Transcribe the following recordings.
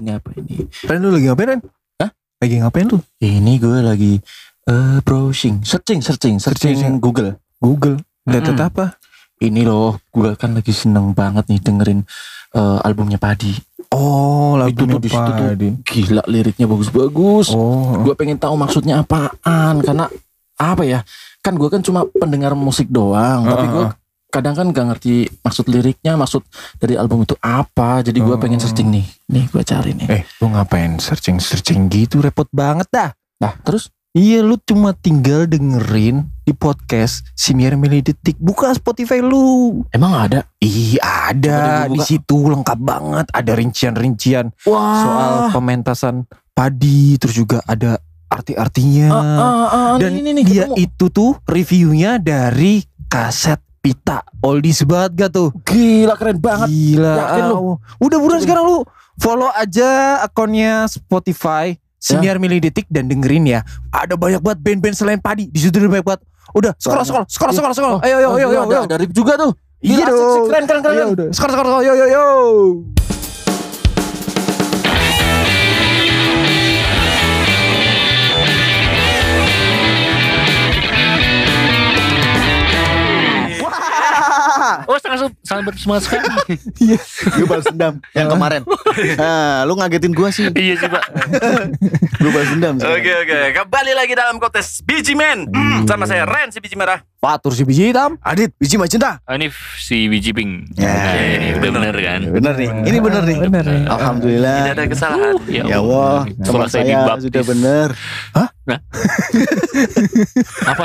Ini apa ini? Ren lu lagi ngapain Ren? Hah? Lagi ngapain lu? Ini gue lagi eh browsing, searching, searching, searching, Searching. Google. Google. Lihat Mm-mm. apa? Ini loh, gue kan lagi seneng banget nih dengerin eh, albumnya Padi. Oh, Itu lagunya tuh di situ tuh gila liriknya bagus-bagus. Oh. Gue pengen tahu maksudnya apaan karena apa ya? Kan gue kan cuma pendengar musik doang, tapi gue. Kadang kan gak ngerti maksud liriknya, maksud dari album itu apa. Jadi gue Oh. pengen searching nih. Nih gue cari nih. Eh, lu ngapain searching-searching gitu? Repot banget dah. Nah, terus Iya, lu cuma tinggal dengerin di podcast Siniar Milih Detik. Buka Spotify lu. emang ada? Coba ada di situ lengkap banget. Ada rincian-rincian Wah. soal pementasan padi, terus juga ada arti-artinya. Ah, ah, ah, Dan ini, ini, dia ketemu. itu tuh reviewnya dari kaset pita oldies banget gak tuh? gila keren banget. Gila. Yakin lu? ah, Udah buruan sekarang lu follow aja akunnya Spotify Siniar Milih Detik dan dengerin ya. Ada banyak banget band-band selain padi. Di situ banyak banget. Udah, scroll scroll scroll scroll scroll. Ayo ayo ayo ayo. ada, juga tuh. Iya dong. keren keren keren. Udah. Scroll scroll scroll. Yo yo Oh sangat sangat bersemangat sekali. Gue balas dendam yang kemarin. Nah, lu ngagetin gua sih. iya sih pak. Gue balas dendam. Oke oke, kembali lagi dalam kontes biji men Hmm, sama saya Ren si biji merah. Fatur si biji hitam. Adit, biji cinta. Ah, ini si biji pink. Ya. Ya, ini udah bener kan. Bener nih. Ini bener nih. Bener nih. Alhamdulillah. Tidak ada kesalahan. Ya, Ya Allah, teman saya saya dibaptis. sudah bener. Apa?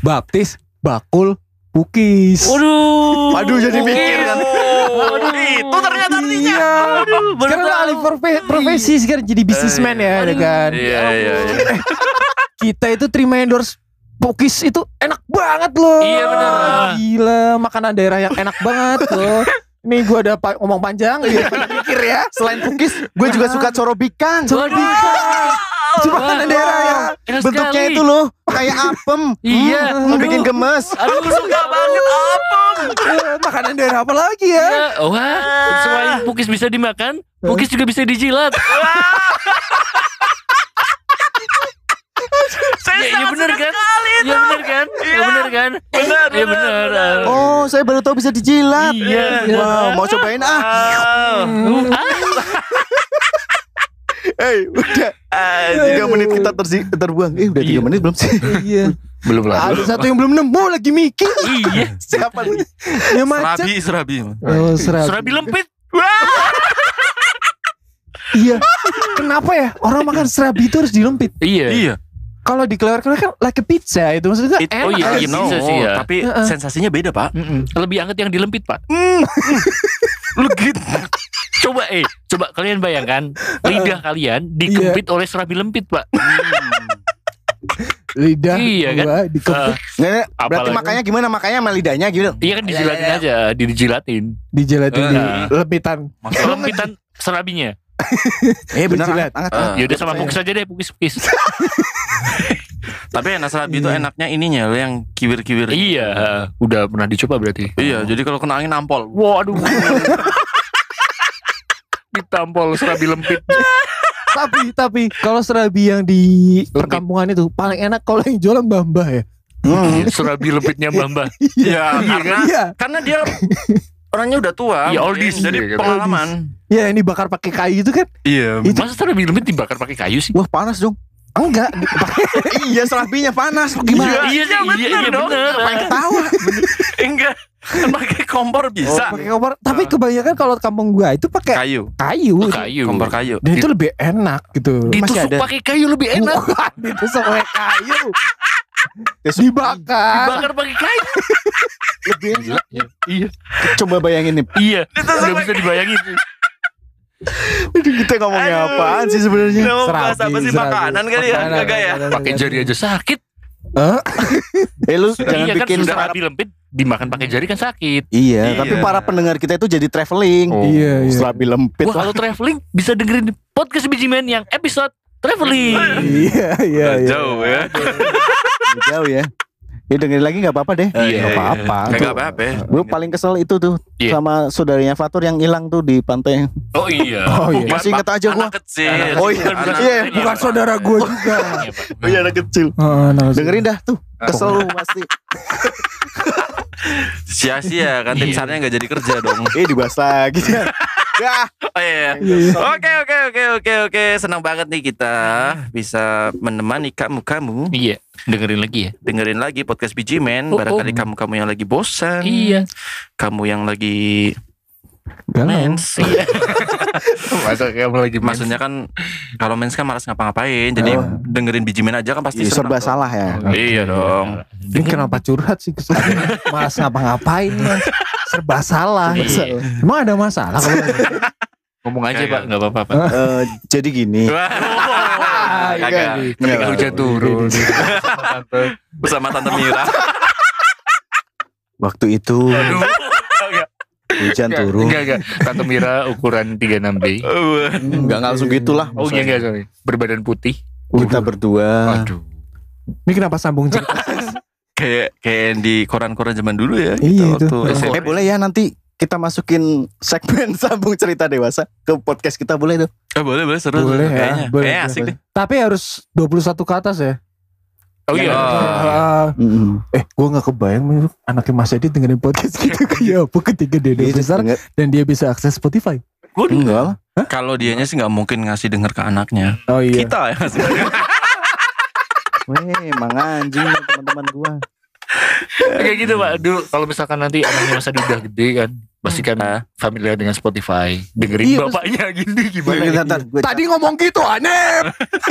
Baptis, bakul, pukis. Waduh. Waduh, jadi mikir kan. Waduh, itu ternyata artinya. Iya. Sekarang lu alih profe- profesi sekarang jadi bisnismen ya, ada kan. Iya iya. iya. Kita itu terima endorse Pukis itu enak banget loh. Iya, bener. Gila, makanan daerah yang enak banget loh. Ini gua ada pa- ngomong panjang ya, pada mikir ya. Selain pukis, gue juga suka corobikang. Corobikang. Itu makanan daerah yang Enak Bentuknya sekali. itu loh, kayak apem. Iya. Hmm, bikin gemes. Aduh Suka banget apa? eh, makanan daerah apa lagi ya? Ya, wah, selain pukis bisa dimakan, pukis juga bisa dijilat. Saya Ya, iya sangat bener kan? Iya itu. bener kan? Iya bener kan? Bener, Iya bener, bener. bener. Oh, saya baru tahu bisa dijilat. Iya. Wow, mau cobain ah. Ah. Eh, udah. Tiga menit kita tersi- terbuang. Eh, udah tiga Iya. menit belum sih? Iya. Belum lah. Ada satu yang belum nemu lagi mikir. Iya. Siapa nih? Ya macet. Serabi, serabi. Oh, serabi. Serabi lempit. Iya. Kenapa ya orang makan serabi itu harus dilempit? Iya. Iya. Kalau dikeluarkan kan like a pizza itu maksudnya It- enak. oh iya, I iya, know, bisa sih ya. tapi Heeh. sensasinya beda pak. Mm-mm. Lebih anget yang dilempit pak. Legit. Coba eh, coba kalian bayangkan lidah kalian dikempit oleh serabi lempit pak. Lidah Iya kan? Nggak, nggak. Berarti Apalagi- makanya gimana? Makanya sama lidahnya gitu. iya kan dijilatin aja, dijilatin. dijelatin di Nah. lempitan. Lempitan serabinya. Eh, bener. Dijilat. Angkat, angkat. Ah. Ya udah sama pukis aja deh, pukis-pukis. Tapi enak serabi itu Iya. enaknya ininya loh yang kiwir-kiwir. iya, udah pernah dicoba berarti. Iya, jadi kalau kena angin nampol. Waduh. Ditampol serabi lempit. tapi tapi kalau serabi yang di perkampungan itu paling enak kalau yang jualan mbah-mbah ya. Hmm. Serabi lempitnya Mbak. Iya, karena Iya. karena dia orangnya udah tua. Iya, mungkin. oldies, Jadi iya kan. pengalaman. Ya ini bakar pakai kayu itu kan? Iya. Itu Masa serabi lempit dibakar pakai kayu sih? Wah, panas dong. Enggak iya, serabinya panas. Iya, Gimana? Iya iya, iya, iya bener dong. bener. Ngapain ketawa? Enggak. Kan pakai kompor bisa. pakai kompor. Tapi kebanyakan kalau kampung gua itu pakai Kayu. kayu. Oh, kayu. Kompor kayu. Dan itu lebih enak gitu. Ditusuk ada. pakai kayu lebih enak. Bukan ditusuk pakai kayu. Dibakar. Dibakar pakai kayu. Lebih enak. Iya. Coba bayangin nih. Iya. Udah bisa dibayangin. Aduh, kita ngomongnya Aduh. apaan sih sebenarnya? Nggak mau bahas apa sih serabi. makanan kali ya? Makanan, Kagak ya? Pakai jari aja sakit. Hah? Eh lu jangan iya kan bikin sudah para serabi lempit dimakan pakai jari kan sakit. Iya, Iya. tapi para pendengar kita itu jadi traveling. Oh. Iya, iya. Selabi lempit. Wah, kalau traveling bisa dengerin podcast Bijimen yang episode traveling. Iya, iya, iya. Jauh ya. Jauh ya. Ya dengerin lagi nggak apa-apa deh. Iya, Gak apa-apa. Gak apa-apa. Gue paling kesel itu tuh Iya. sama saudaranya Fatur yang hilang tuh di pantai. Oh iya. Oh iya. Masih inget aja gua. Anak kecil. Oh iya, Anak- iya, Bukan saudara gue juga. Iya, Pak. Iya anak kecil. Heeh, nah, Dengerin dah tuh. Kesel lu pasti. Sia-sia kan tim Iya. sarnya gak jadi kerja dong. Eh dibahas lagi. ya. Oh iya. Iya, iya. Oke oke oke oke oke senang banget nih kita bisa menemani kamu-kamu Iya. Dengerin lagi ya. dengerin lagi podcast Biji Men Oh, barangkali oh. kamu-kamu yang lagi bosan Iya. kamu yang lagi mens Iya. Masa kamu lagi mens? maksudnya kan kalau mens kan malas ngapa-ngapain jadi Oh. dengerin Biji Men aja kan pasti Iya, senang serba salah ya. iya dong Ini kenapa curhat sih? Malas ngapa-ngapain. Serba salah. Iya. Emang ada masalah Ngomong aja pak, nggak apa-apa pak. Eh, jadi gini. Iya, Kagak. Ketika hujan turun. bersama tante Mira Waktu itu hujan Enggak, turun. Enggak, enggak. Tante Mira ukuran 36B. Enggak langsung gitulah. Oh iya, enggak, sorry. Berbadan putih. Kita berdua. Aduh. Ini kenapa sambung cerita? kayak kayak di koran-koran zaman dulu ya Iya, kita itu. waktu SMP. Eh boleh ya nanti kita masukin segmen sambung cerita dewasa ke podcast kita boleh tuh. Eh, boleh boleh seru tuh. boleh ya. kayaknya Boleh, Kayaknya asik boleh. deh Tapi harus 21 ke atas ya. Oh iya. Mm. eh, gue nggak kebayang anaknya Mas Edi dengerin podcast gitu kayak apa ketika dia udah Iya, besar denger. dan dia bisa akses Spotify. Enggak lah. kalau dianya sih nggak mungkin ngasih denger ke anaknya Oh iya. kita ya Weh, emang anjing teman-teman gua. Kayak gitu pak. Dulu kalau misalkan nanti anaknya masa udah gede kan, pasti kan familiar dengan Spotify. Dengerin Iya, bapaknya gini gimana? Bentar, bentar, gua Tadi ngomong gitu aneh.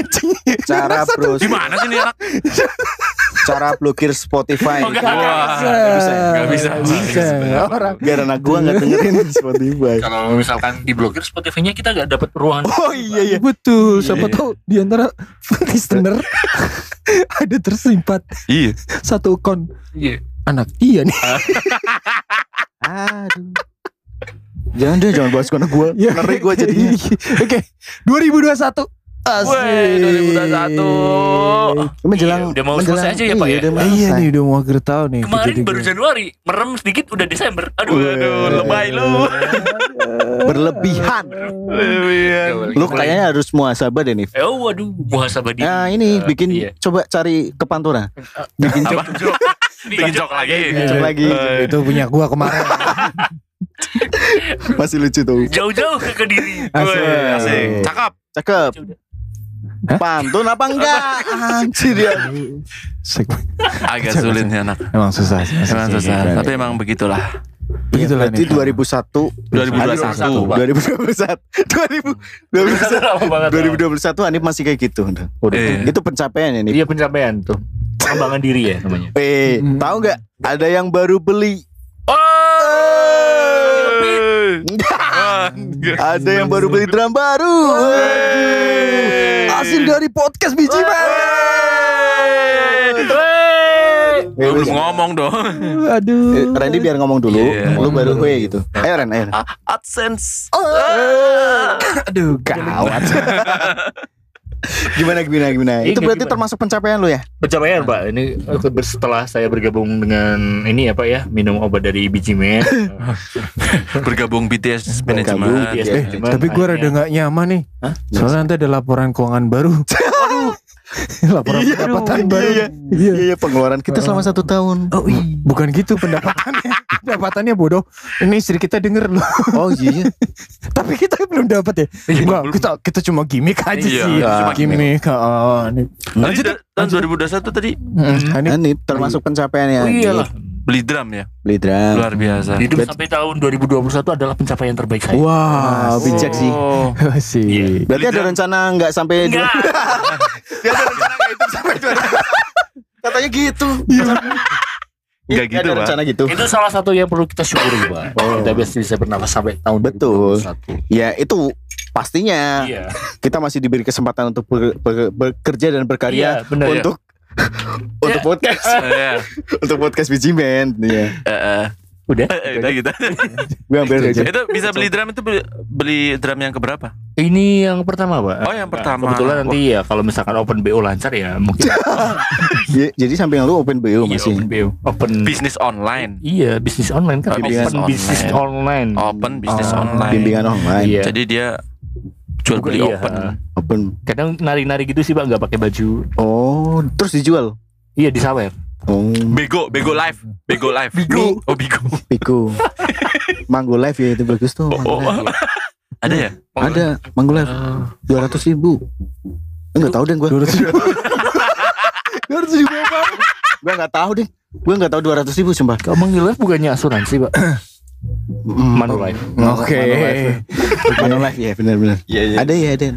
Cara bro, gimana sih nih anak cara blokir Spotify. Oh, nggak Wah, bisa. Nggak bisa. Nggak bisa. Orang Biar anak gua nggak dengerin Spotify. Kalau misalkan diblokir Spotify-nya kita gak dapat ruangan. Oh iya iya. betul. Siapa Iya. tahu di antara listener ada tersimpan iya satu akun Iya. anak iya nih. Aduh. Jangan deh, jangan bahas anak gua. Iya. Ngeri gua jadinya. Oke, 2021. Asik. Weh, 2021. Menjelang Iya, udah mau selesai aja ya, Pak, iya, ya? Udah Iya nih udah mau akhir tahun nih. Kemarin Jadi baru gua- Januari, merem sedikit udah Desember. Aduh. Waduh, lebay lu. Berlebihan. Lu kayaknya harus muasabah deh nih. Eh, oh, waduh, muhasabah diri. Nah ini Eh, bikin iya. coba cari ke Pantura. Bikin Apa? Bikin jok lagi. Jok lagi. Eh, itu punya gua kemarin. Masih lucu tuh. Jauh-jauh ke Kediri. Asik. Asik. Cakep. Cakep. Hah? Pantun apa enggak? Anjir ya. Agak sulit nih anak. Emang susah sih. Emang susah. Tapi emang begitulah. Begitulah Berarti nih. 2001 2021, Pak. 2021 2000 Lama banget. 2021 Hanif masih kayak gitu. Udah. Eh. Itu pencapaian ya nih. Iya pencapaian tuh. Pengembangan diri ya namanya. Eh, Hmm. tahu nggak? Ada yang baru beli. Oh. Ada yang baru beli drum baru. Hasil dari podcast biji man. Lu belum ngomong dong. Aduh. Eh, Randy biar ngomong dulu. Iya. Lu baru gue gitu. Ayo Ren, ayo. AdSense. Aduh gawat. Gimana gimana gimana? Iya, Itu berarti gimana? termasuk pencapaian lu ya? Pencapaian Pak. Ini setelah saya bergabung dengan ini ya Pak ya, minum obat dari biji men. Bergabung BTS. BTS Eh, tapi gue rada Akhirnya- gak nyaman nih. Hah? Soalnya nanti ada laporan keuangan baru. laporan Iya, pendapatan iya, baru. iya. Iya. Iya, pengeluaran kita selama satu tahun. Oh iya. Bukan gitu pendapatannya. Pendapatannya bodoh. Ini istri kita denger loh. Oh iya. Tapi kita belum dapat ya. Enggak, kita kita cuma gimmick aja Iya, sih. cuma gimmick. Oh, Lanjut. tahun 2021 tadi Hmm, ini Ini termasuk pencapaian ya. Oh iyalah. beli drum ya. Beli drum. Luar biasa. Hidup Bet- sampai tahun 2021 adalah pencapaian terbaik saya. Wow, bijak sih. Oh. sih. Berarti Beli ada rencana nggak sampai Enggak. Dia ada rencana nggak itu sampai 2000. Katanya gitu. Enggak gitu, ada Pak. rencana gitu. Itu salah satu yang perlu kita syukuri, Pak. Kita biasa bisa bernapas sampai tahun Betul. 2021. Ya itu pastinya Iya. kita masih diberi kesempatan untuk ber- ber- bekerja dan berkarya Iya, benar ya. untuk untuk podcast Iya. untuk podcast biji men Iya. Eh, eh. Udah. Eh, Udah gitu. Gue ambil aja. itu bisa beli drum itu beli, beli drum yang keberapa? Ini yang pertama, Pak. Oh, yang pertama. Kebetulan nanti ya kalau misalkan open BO lancar ya mungkin Jadi samping lu open BO iya, masih. open BO. Open Bisnis online. Iya, bisnis online kan. Oh, open bisnis bisnis online. Open bisnis Oh, online. Bimbingan online. Iya. Jadi dia jual beli Iya. open. Open. Kadang nari-nari gitu sih, Pak, nggak pakai baju. Oh, terus dijual. Iya, disawer. Oh, Bego, Bego live, Bego live. Bigo. Oh, Bigo. Piku. Manggo Live ya itu bagus tuh. Oh, oh. Ada ya? Ada Manggo Live dua ratus ribu. Enggak tahu deh gue. Dua ratus ribu. Dua ratus ribu apa? Gue nggak tahu deh. Gue nggak tahu dua ratus ribu sumpah. Kalau Manggil bukannya asuransi, Pak. Manulife. Oke. Manulife ya benar-benar. Iya, iya. Ada ya ada.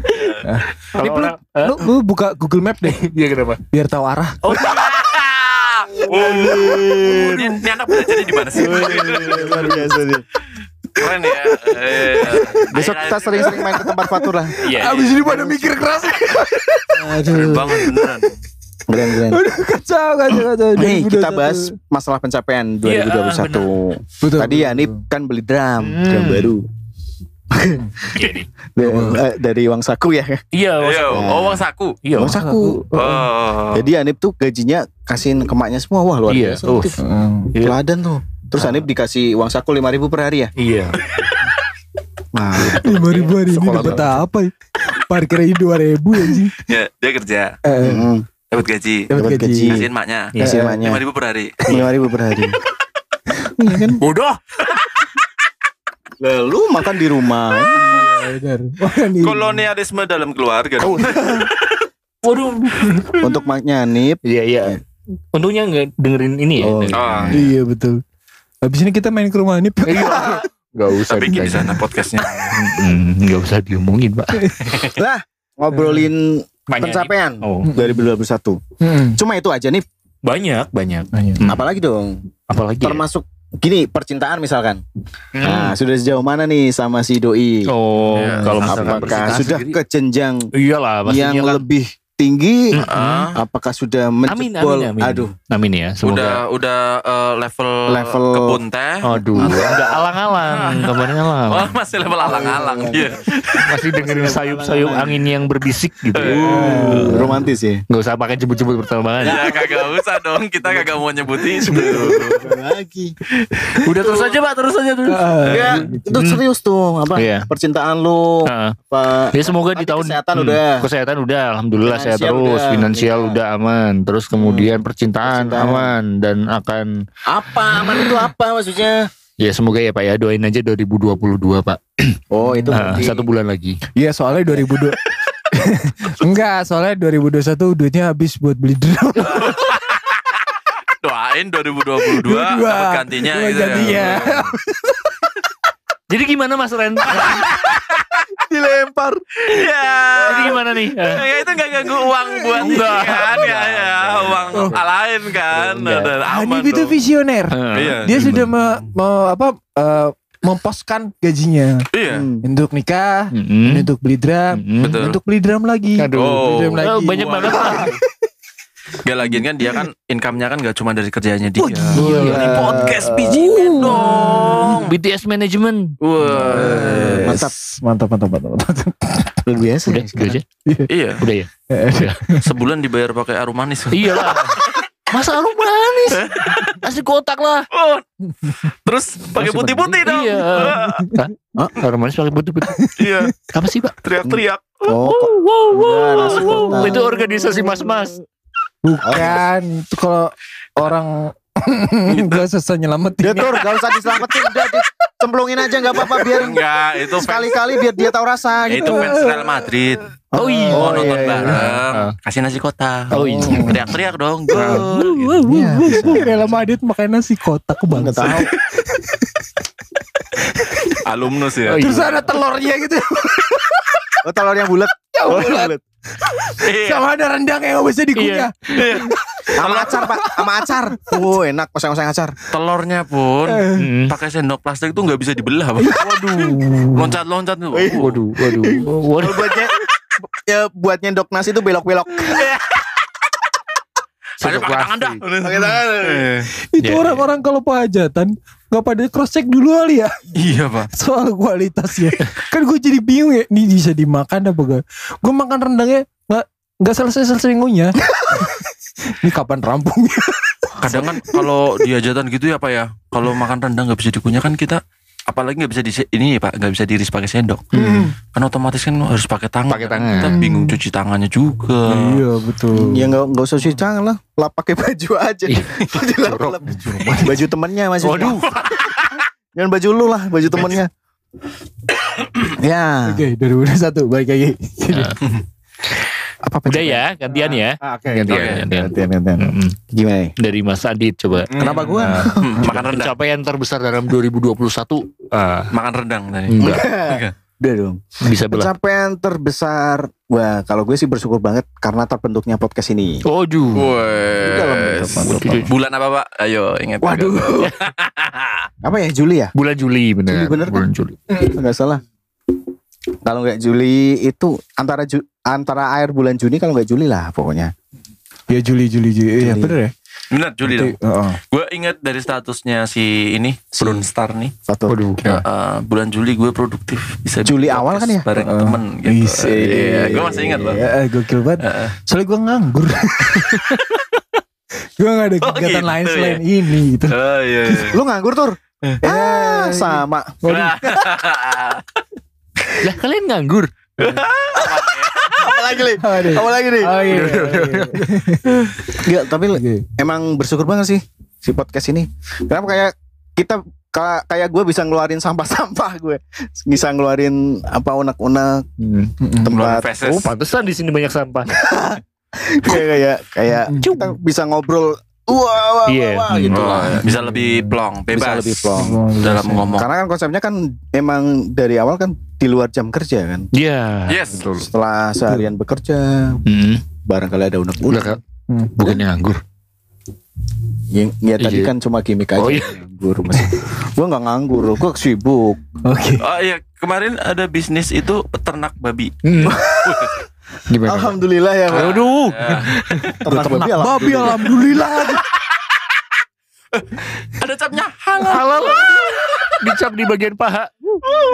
Kalau orang eh? Lu, lu buka Google Map deh Iya kenapa? biar tahu arah. Oh, oh, ini, ini anak belajarnya di mana sih? Luar biasa nih. Keren ya. Eh, Besok kita sering-sering main ke tempat Fatur lah. Iya. Abis ini pada mikir keras. Keren Aduh. banget beneran. Keren keren. Kacau kacau kacau. Nih kita 2021. bahas masalah pencapaian Iya, 2021. Betul. Tadi ya Nip kan beli drum, Hmm. drum baru Iya dari uang saku ya. Iya, Iya, oh, uang saku. Iya. Uang saku. Oh. Jadi Anip tuh gajinya kasihin ke maknya semua wah luar Iya, biasa. uh. Iya. Teladan tuh. Terus Anip dikasih uang saku 5 ribu per hari ya. Iya. Nah, Lima ribu hari ini Sekolah dapat apa ya? Parkirnya dua ribu ya sih. Ya, dia kerja, Eh, mm, dapat gaji. Dapat gaji. Kasihin maknya. Iya. Kasihin maknya Lima ribu per hari. 5 ribu per hari. Iya kan? Bodoh. Lalu makan di rumah. ini. Kolonialisme dalam keluarga. Oh. Waduh. Untuk maknya Anip Iya, iya. Untungnya nggak dengerin ini ya. Oh. Oh. Iya betul. Habis ini kita main ke rumah ini. Iya. Gak usah Bikin di sana podcastnya. Mm, Nggak usah diomongin, Pak. lah ngobrolin Banyak. pencapaian Oh, 2021. Hmm. Cuma itu aja nih. banyak, banyak. Banyak. Hmm. Apalagi dong. Apalagi ya? Gini percintaan misalkan. Hmm. Nah, sudah sejauh mana nih sama si doi? Oh, Ya. kalau Apakah sudah ke jenjang Iyalah, yang kan. lebih tinggi? Ah. Apakah sudah Amin, menjebol? amin, amin. Aduh, Amin ya, semoga. Udah udah eh, level Level- kebun teh. Aduh, enggak alang-alang, kabarnya alang. Oh, masih level alang-alang. Iya. Masih dengerin sayup-sayup angin yang berbisik gitu. ya. Uh, romantis ya. Nggak usah pakai jemput-jemput pertambangan. Ya kagak usah dong, kita kagak mau nyebutin lagi. Udah terus aja pak, terus aja terus. Ya, itu serius tuh apa? Iya. Percintaan lu Heeh. apa? Ya semoga di tahun kesehatan Hmm, udah. kesehatan udah, alhamdulillah sehat Finansial terus, udah. finansial Iya. udah aman, terus kemudian percintaan, Percintaan. aman dan akan Apa? Aman itu apa maksudnya? ya semoga ya pak ya doain aja 2022 pak, Oh, itu Ah, berarti. satu bulan lagi. Iya soalnya 2002 Enggak, soalnya 2021 duitnya habis buat beli drum. Doain 2022 dapat gantinya gitu ya. Jadi gimana Mas Ren? Dilempar. Ya. Jadi gimana nih? Ya itu gak ganggu uang buat ini Enggak. kan ya ya uang lain kan Enggak. dan aman Hanif itu visioner. eh, Iya. Dia sudah me- me- apa eh, memposkan gajinya Iya. Hmm. untuk nikah, mm-mm, untuk beli drum, mm-mm. Betul. untuk beli drum lagi. Aduh. Beli drum Oh. lagi. Oh, banyak banget. Gak lagian kan dia kan income-nya kan gak cuma dari kerjanya dia. Oh, gila. Ini podcast biji men dong. BTS Management. Wah. Mantap. mantap, mantap, mantap, mantap. Luar biasa. Udah, ya udah aja. Iya, Udah ya. sebulan dibayar pakai arum manis. Iya lah. Masa arum manis? Kasih kotak lah. Oh. Terus pakai putih-putih dong. Iya. Hah? Arum manis pakai putih-putih. Iya, Apa sih pak? teriak-teriak. Oh, Wow, Enggak, nasi kotak. Itu organisasi mas-mas. Bukan, itu kalau orang gak selesai nyelamatin. Dia tur, gak usah diselamatin, udah dicemplungin aja nggak apa-apa biar Enggak, itu sekali-kali biar dia tahu rasa itu gitu. fans Real Madrid. Oh iya. Mau Oh, nonton iya, iya. bareng, Ah. kasih nasi kotak. Oh iya. Teriak-teriak dong. Gol. Iya, Rela Madrid makan nasi kotak bangsa. tahu. Alumnus ya. Oh, iya. Terus ada telurnya gitu. Oh, telur yang bulat. Oh, bulat. Iya. Sama ada rendang yang bisa dikunyah. Sama acar, Pak. Sama acar. Oh, enak oseng-oseng acar. Telurnya pun Hmm. pakai sendok plastik tuh nggak bisa dibelah. Bang. Waduh. Loncat-loncat tuh. Waduh, waduh. Waduh. Buatnya ya buat nyendok nasi itu belok-belok. Pakai tangan dah. Pakai tangan. Eh. Itu Iya, orang-orang kalau pahajatan nggak pada cross check dulu kali ya Iya pak. soal kualitasnya. kan gue jadi bingung ya, ini bisa dimakan apa gak? Gue makan rendangnya nggak nggak selesai selesai ngunyah. ini kapan rampungnya? Kadang kan kalau di hajatan gitu ya pak ya. Kalau makan rendang nggak bisa dikunyah kan kita apalagi nggak bisa di ini ya pak nggak bisa diiris pakai sendok kan otomatis kan harus pakai tangan Pakai tangan. kita bingung cuci tangannya juga Iya betul. Ya nggak nggak usah cuci tangan lah, lap pakai baju aja. Dilap- lap. baju temennya maksudnya. waduh Jangan baju lu lah, baju temennya. ya. Oke, 2021 balik lagi. Apa Udah ya, gantian ya. Ah, Oke. Gantian, Oke. gantian. Gantian, gantian. Mm-mm. Gimana? nih? Dari Mas Adit coba. Kenapa gua? Hmm, makan rendang Pencapaian terbesar dalam 2021. Ah, makan rendang tadi enggak. Udah dong. Bisa belah. Pencapaian terbesar. Wah, kalau gue sih bersyukur banget karena terbentuknya podcast ini. Oh, ju. Bulan apa pak ayo ingat Waduh. Apa ya Juli ya? Bulan Juli bener. Juli bener kan? Bulan Juli. Enggak salah. Kalau nggak Juli itu antara Ju- antara air bulan Juni kalau nggak Juli lah pokoknya. Ya Juli Juli Juli. Iya Juli. bener ya. benar Juli dong Berarti, heeh. gue ingat dari statusnya si ini Brown Star nih Satu. Waduh. Ya, eh, bulan Juli gue produktif bisa Juli awal kan ya? bareng Heeh. temen gitu iya, gue masih ingat loh Iya, gokil banget. Heeh. Soalnya gue nganggur. gue gak ada Oh, kegiatan gitu lain ya? selain ini gitu. oh iya, iya. Lu nganggur tur? Ah, sama. Lah kalian nganggur. Apa lagi nih? Aduh. Apa lagi nih? Oh iya. iya, iya. Enggak, tapi Oke. emang bersyukur banget sih si podcast ini. Kenapa kayak kita ka- kayak gue bisa ngeluarin sampah-sampah gue, bisa ngeluarin apa unek-unek Ngeluarin tempat. Oh, pantesan di sini banyak sampah. kayak kayak kayak kita bisa ngobrol. Wah, wah, Iya. wah, wah, gitu Oh, lah. bisa lebih plong bebas Bisa lebih plong. dalam ngomong Karena kan konsepnya kan emang dari awal kan di luar jam kerja kan. Iya. Yes. Betul. Setelah seharian bekerja, Hmm. barangkali ada unek-unek. kan? Hmm. Bukannya nganggur. Ya, ya tadi Iya. kan cuma gimmick aja. Oh, iya. Nganggur. gue nggak nganggur, gue sibuk. Oke. oh iya kemarin ada bisnis itu peternak babi Hmm. Gimana? Alhamdulillah ya. Aduh. Ya. Ternak babi, Babi alhamdulillah. ada capnya halal Halal. Dicap di bagian paha.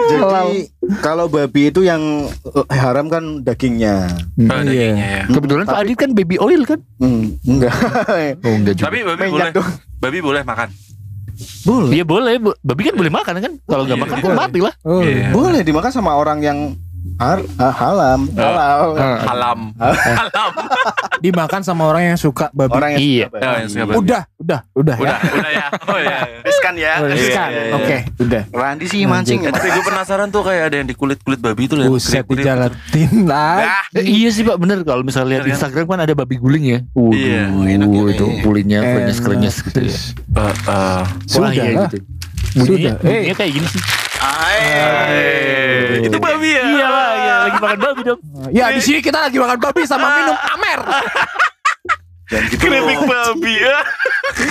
Jadi kalau babi itu yang eh, haram kan dagingnya. oh, dagingnya ya Kebetulan Pak Adit kan baby oil kan? Hmm, enggak. Oh enggak juga. tapi babi boleh Minyak dong. babi boleh makan Boleh. Iya boleh, Bu. babi kan boleh makan kan? Kalau nggak Iya, makan iya. kan mati lah. Oh. Iya. Boleh dimakan sama orang yang har ah, halam. Halal. halam halam Dimakan sama orang yang suka babi. Orang yang Iya. suka Ya, yang suka babi. Udah, udah, udah, udah udah ya oh ya Riskan ya. ya. Iya, iya, iya. Oke, udah. Randi sih mancing. Eh, tapi gue penasaran tuh kayak ada yang di kulit kulit babi itu loh Buset kriuk-kriuk. dijalatin lah. Nah, Eh, iya sih Pak, bener kalau misalnya lihat Bener kan? Instagram kan ada babi guling ya. Waduh, Iya, enak ya, itu iya. kulitnya krenyes-krenyes gitu ya. eh, eh, Sudah iya lah. gitu. Bunyinya, Sudah. bunyinya kayak gini sih. eh, itu babi ya Iya lah, iya, lagi makan babi dong. Ya di sini kita lagi makan babi sama minum amer. Dan gitu. keripik babi ya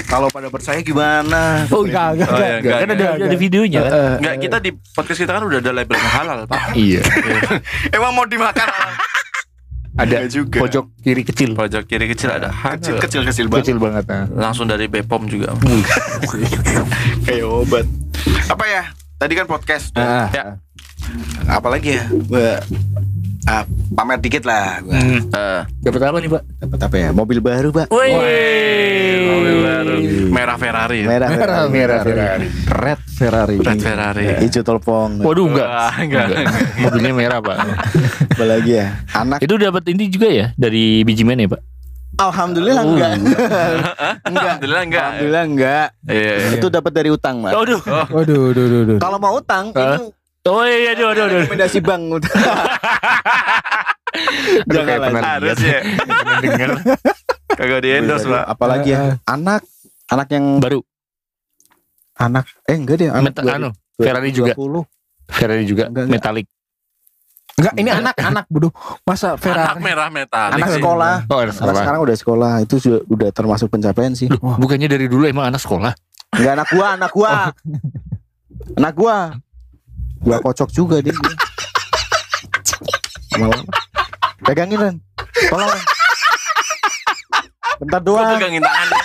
Kalau pada percaya gimana? Oh enggak, enggak, Oh, enggak. iya, Enggak, kan ada, enggak. ada videonya kan? Eh, Enggak, kita di podcast kita kan udah ada labelnya halal, Pak. Iya. Emang mau dimakan? Ada juga. pojok kiri kecil. Pojok kiri kecil ada halal. Kecil kecil kecil banget. Kecil banget. Nah. Langsung dari Bepom juga. Kayak obat. Apa ya? Tadi kan podcast. Ah, Ya. Apalagi ya? Ah, pamer dikit lah. Gua. Eh, Dapat apa nih, Pak? Dapat apa ya? Mobil baru, Pak. Wih, mobil baru. Merah Ferrari ya. Merah Ferrari. Merah Ferrari. Red Ferrari. Red Ferrari. Hijau telepon. Waduh, enggak. Wah, enggak. Mobilnya merah, Pak. Apalagi ya? Anak. Itu dapat ini juga ya dari biji men ya, Pak? Alhamdulillah enggak. enggak. Alhamdulillah enggak. Alhamdulillah enggak. Iya, iya. Itu dapat dari utang, Mas. Aduh. Waduh, waduh, waduh, waduh. Kalau mau utang, Hah? itu Oh iya, aduh, aduh, aduh. rekomendasi kayak Jangan lah. Harus ya. Denger. Kagak di endorse, Pak. Apalagi ya? Anak anak yang Baru. anak eh enggak deh anak Meta- anu, Ferrari juga. 20. Ferrari juga Enggak, enggak. metalik. Enggak, ini anak-anak bodoh. Masa Anak Ferrari? merah metal. anak sekolah Oh, anak sekarang udah sekolah itu sudah, udah termasuk pencapaian sih Loh, bukannya dari dulu emang anak sekolah? enggak anak gua anak gua anak gua gua kocok juga dia Malah. pegangin Ren tolong Ren. bentar Gua doang pegangin tangannya.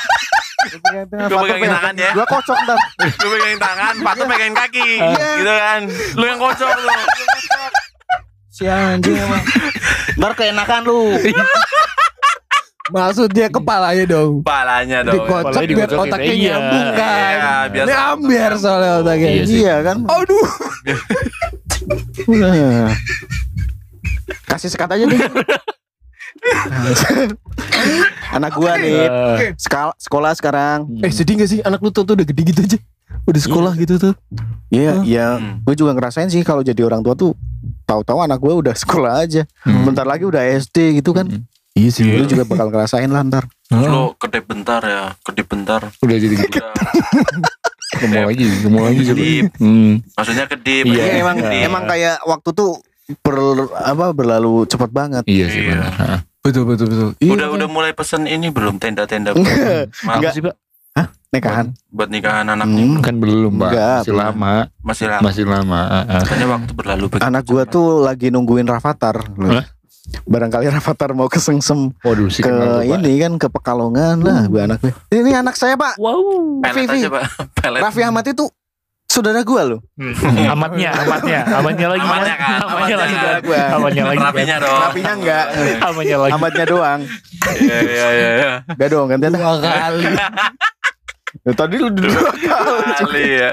Gua pegangin tangannya. gua kocok ntar Lu pegangin tangan, Patu pegangin kaki. Gitu kan. Lu yang kocok lu. Si anjing emang. Ntar keenakan lu. Maksudnya kepalanya dong. Palanya dong. Dikocok Kepalanya biar otaknya Iya. nyambung kan. Iya, biar Ini ambiar soalnya otaknya. Iya sih. Iya kan. Aduh. Nah. Kasih sekat aja deh. Anak gua nih Eh, sekal- sekolah sekarang. Eh sedih gak sih anak lu tuh, tuh udah gede gitu aja. Udah sekolah gitu tuh. Iya, iya. Hmm. Gue juga ngerasain sih kalau jadi orang tua tuh tahu-tahu anak gue udah sekolah aja. Hmm. Bentar lagi udah SD gitu kan. Iya sih. Lu juga bakal ngerasain lah ntar. Lu kedip bentar ya, kedip bentar. udah jadi gitu. Udah. Ngomong lagi, ngomong lagi coba. Kedip. Hmm. Maksudnya kedip. Iya. Iya, emang Iya. emang kayak waktu tuh ber, apa berlalu cepat banget. Iya sih Iya. benar. Ha. Betul betul betul. Iya, Udah kan? udah mulai pesen ini belum tenda-tenda Enggak. Maaf, sih pak? Nikahan. buat nikahan anaknya Hmm. Kan belum pak. Enggak, Masih belum. lama. masih lama. Masih lama. Katanya waktu berlalu Anak gua cepat. tuh lagi nungguin Rafathar. Hah? Barangkali Rafathar mau kesengsem Waduh si ke tuh, Pak. ini kan ke Pekalongan lah bu anak gue. Ini anak saya pak. Wow. pelet Vivi. aja pak pelet Raffi Ahmad itu saudara gua loh. Amatnya, amatnya, amatnya lagi. Amatnya kan, Amatnya lagi. amatnya. kan. Amatnya lagi. kan. rapinya dong Rafinya enggak. Amatnya lagi. Ahmadnya doang. iya iya iya. Enggak dong gantian dah. Dua kali. Ya, tadi lu dua kali. ya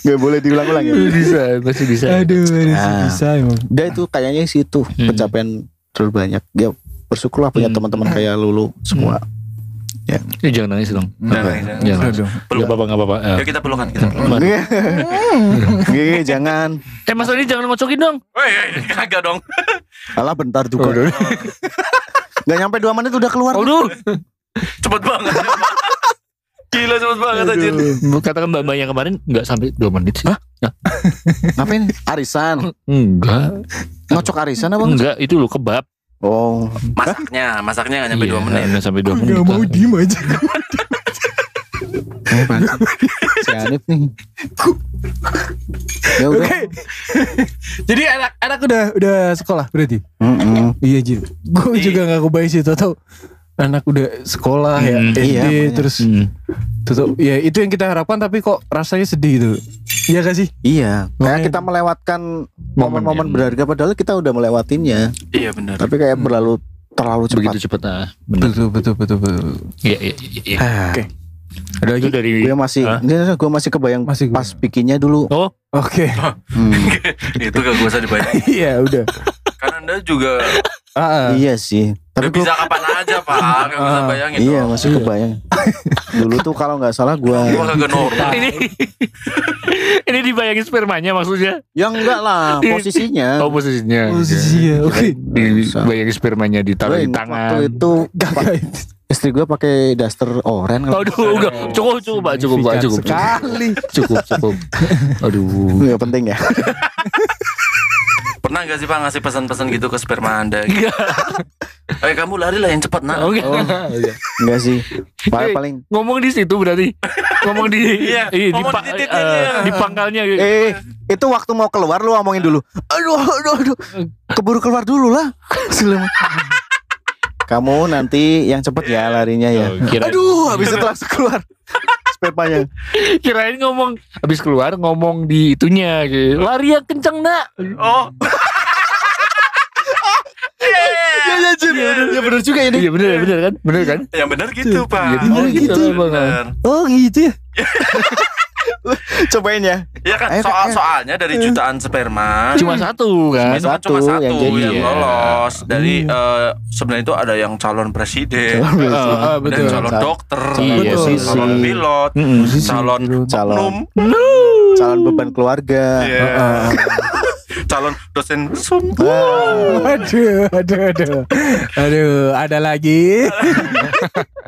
Gak boleh diulang-ulang ya. Bisa, masih bisa. Aduh, masih Nah. bisa emang. Dia itu kayaknya sih itu Hmm. pencapaian terlalu banyak. Dia bersyukurlah punya Hmm. teman-teman kayak Lulu semua. Eh, jangan nangis dong. Jangan jangan. Jangan. Aduh. Gak apa-apa, gak apa-apa. Eh. yuk kita pelukan kita pelukan Mana? Gih, jangan. Eh Mas Doni jangan ngocokin dong. Woi, kagak dong Alah bentar juga. Gak nyampe dua menit udah keluar. Aduh. cepet banget gila cepet banget anjir Katakan mbak mbak yang kemarin nggak sampai 2 menit sih. Ngapain? Arisan. Enggak. Ngocok arisan apa? Enggak, itu lo kebab. Oh. masaknya masaknya nggak nyampe Iya, dua menit Nggak sampai 2 menit. Gak mau diem aja. Sih? si Anip nih. Ya udah. Oke. Jadi anak anak udah udah sekolah berarti. Mm-mm. Iya Jim. Gue Iya. juga gak kebayang sih tau anak udah sekolah ya Hmm, SD iya, makanya. terus Hmm. tuh ya itu yang kita harapkan tapi kok rasanya sedih gitu. Iya gak sih? Iya. Kayak kita melewatkan momen-momen berharga padahal kita udah melewatinya. iya benar Tapi kayak berlalu terlalu cepat. Begitu cepat ah. Benar. Betul betul betul betul. Iya, iya, iya, iya. Ah, Oke. Ada Itu lagi? dari Gue masih, Hah? gue masih kebayang Masih pas bikinnya dulu. Oh, Oke. Hmm. itu gak usah dibayangin Iya udah. kan anda juga Ah, ah. iya sih. Tapi gue bisa kapan aja pak gak usah bayangin iya dong. masih kebayang. dulu tuh kalau nggak salah gue gua kagak normal ini ini dibayangin spermanya maksudnya. ya enggak lah posisinya. Oh, posisinya. Posisinya, oke. Dibayangin spermanya ditaruh Gue di tangan. waktu itu istri gue pakai daster oren. kalau- Aduh, udah cukup cukup Pak, cukup Pak, cukup. sekali. Cukup, cukup. Aduh. Nggak penting ya. Pernah gak sih pak ngasih pesan-pesan gitu ke sperma anda gitu? eh kamu lari lah yang cepat nak Oke. Enggak sih. Paling paling Ngomong di situ berarti. Ngomong di Iya, iya, di, ngomong pa- di titiknya. eh, di pangkalnya. eh itu waktu mau keluar lu ngomongin dulu. Aduh, aduh, aduh. Keburu keluar dulu lah. Kamu nanti yang cepet ya larinya ya. Oh, kirain, Aduh, habis itu langsung keluar. Spermanya. kirain ngomong habis keluar ngomong di itunya gitu. Lari yang kenceng, Nak. oh Iya, iya, Jin. Ya bener juga ini. Iya bener bener kan? Bener kan? yang benar gitu pak Iya, bener Oh, gitu. bener. Oh gitu ya. Cobain ya. ya kan Ayo, soal soalnya dari jutaan sperma Cuma satu kan. itu kan Satu cuma satu yang yang, jadi. Iya. lolos dari eh, sebenarnya itu ada yang calon presiden Ah, dan betul. calon Cal- dokter Iya, betul. calon pilot Mm-mm. calon Calon calon beban keluarga. Iya. Ah. calon dosen sum Ah, Aduh, aduh, aduh. Aduh, ada lagi.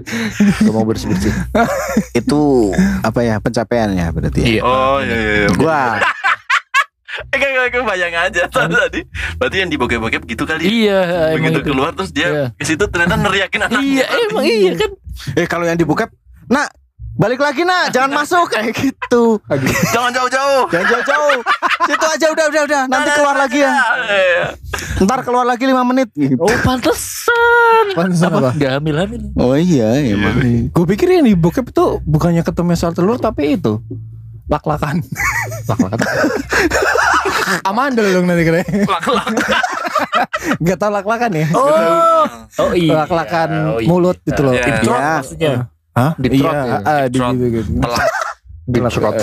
Gak mau bersih bersih. itu apa ya pencapaiannya berarti ya. Iya. oh iya iya iya Gua Eh gak, gak, gak bayang aja tadi Berarti yang dibokep-bokep gitu kali Iya, emang Begitu itu. keluar terus dia Iya. ke situ ternyata neriakin anak Iya, emang iya kan. eh kalau yang dibuka, nak balik lagi nak, jangan masuk kayak gitu. Jangan jauh-jauh Jangan jauh-jauh. Situ aja udah udah udah. Nanti keluar lagi ya. Iya. Ntar keluar lagi 5 menit. Gitu. Oh, pantesan. Pantesan apa? Gak hamil hamil. Oh iya emang. Gue pikir yang di bokep itu bukannya ketemu sel telur tapi itu Lak-lakan. Lak-lakan. Amandel dong nanti kira. Lak-lak. Gak tau lak-lakan ya? Oh, oh iya. Lak-lakan Oh, iya. mulut itu loh. Iya. Iya. maksudnya. Hah? Deep Iya, throat ya? ah, di Throat. gitu gitu. Telak. Deep throat.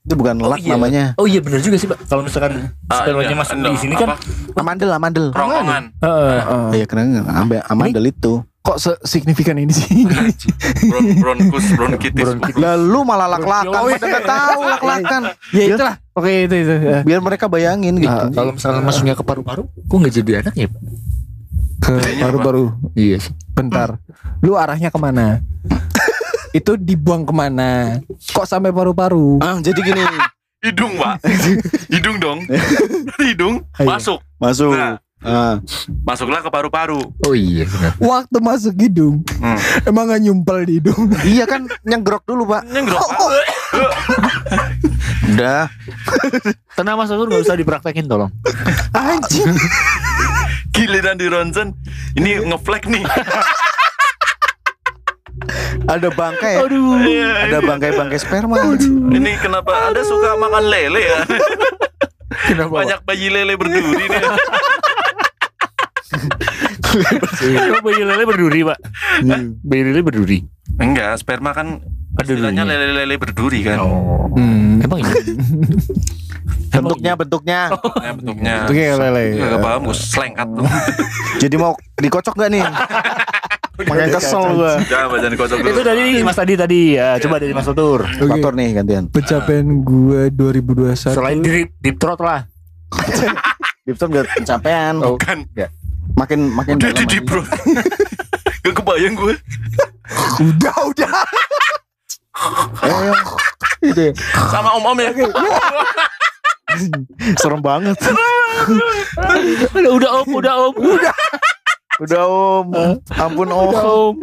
Itu bukan Oh, lak iya. namanya. Oh iya benar juga sih pak. Kalau misalkan Ah, spermanya iya. masuk di sini kan. Amandel, amandel. Rongkongan. Heeh. Heeh. Iya keren ambe- amandel itu. Kok signifikan ini sih? Bron bronkus bronkitis. Lalu malah lak-lakan. Oh, iya. Pada nggak tahu lak-lakan. ya itulah. Oke itu itu. Ya. Biar mereka bayangin gitu. Ah, Kalau misalkan masuknya ke paru-paru, kok nggak jadi anak ya pak? Ke baru-baru. Iya sih. Bentar. Lu arahnya ke mana? itu dibuang ke mana? Kok sampai paru-paru? Ah, jadi gini. Hidung, Pak. Hidung dong. Hidung Ayo. masuk. Masuk. Nah. Ah. Masuklah ke paru-paru. Oh iya benar. Waktu masuk hidung, Hmm. emang gak nyumpel di hidung? Iya kan nyenggrok dulu, Pak. Nyenggrok. Pak. Udah. Tenang mas Nur nggak usah dipraktekin tolong. Anjing. Giliran di ronsen. Ini ngeflag nih. Ada bangkai ya. Aduh. Iya, Ada ini- bangkai-bangkai sperma. Ini kenapa Anda suka makan lele ya? Kenapa? Banyak bayi lele berduri nih. Bayi lele berduri pak? Bayi lele berduri. Enggak, sperma kan istilahnya lele-lele berduri kan. Oh. Hmm. Emang iya. Bentuknya, bentuknya. Ya, bentuknya. Itu kayak lele. Gak paham gue selengkat tuh. Jadi mau dikocok gak nih? Makin kesel gua. Jangan jangan kocok dulu. Itu dari Mas tadi tadi ya. Coba dari Mas Tutur. Oke. Faktor nih gantian. Pencapaian gue 2021 Selain deep, deep throat lah. Dipton gak pencapaian. Oh. Kan Makin makin udah di lagi. bro. Gak kebayang gue. Udah udah Ayo, ya. Sama om-om ya. Serem banget. Udah, udah om, udah om, udah Udah om. Ampun om. om.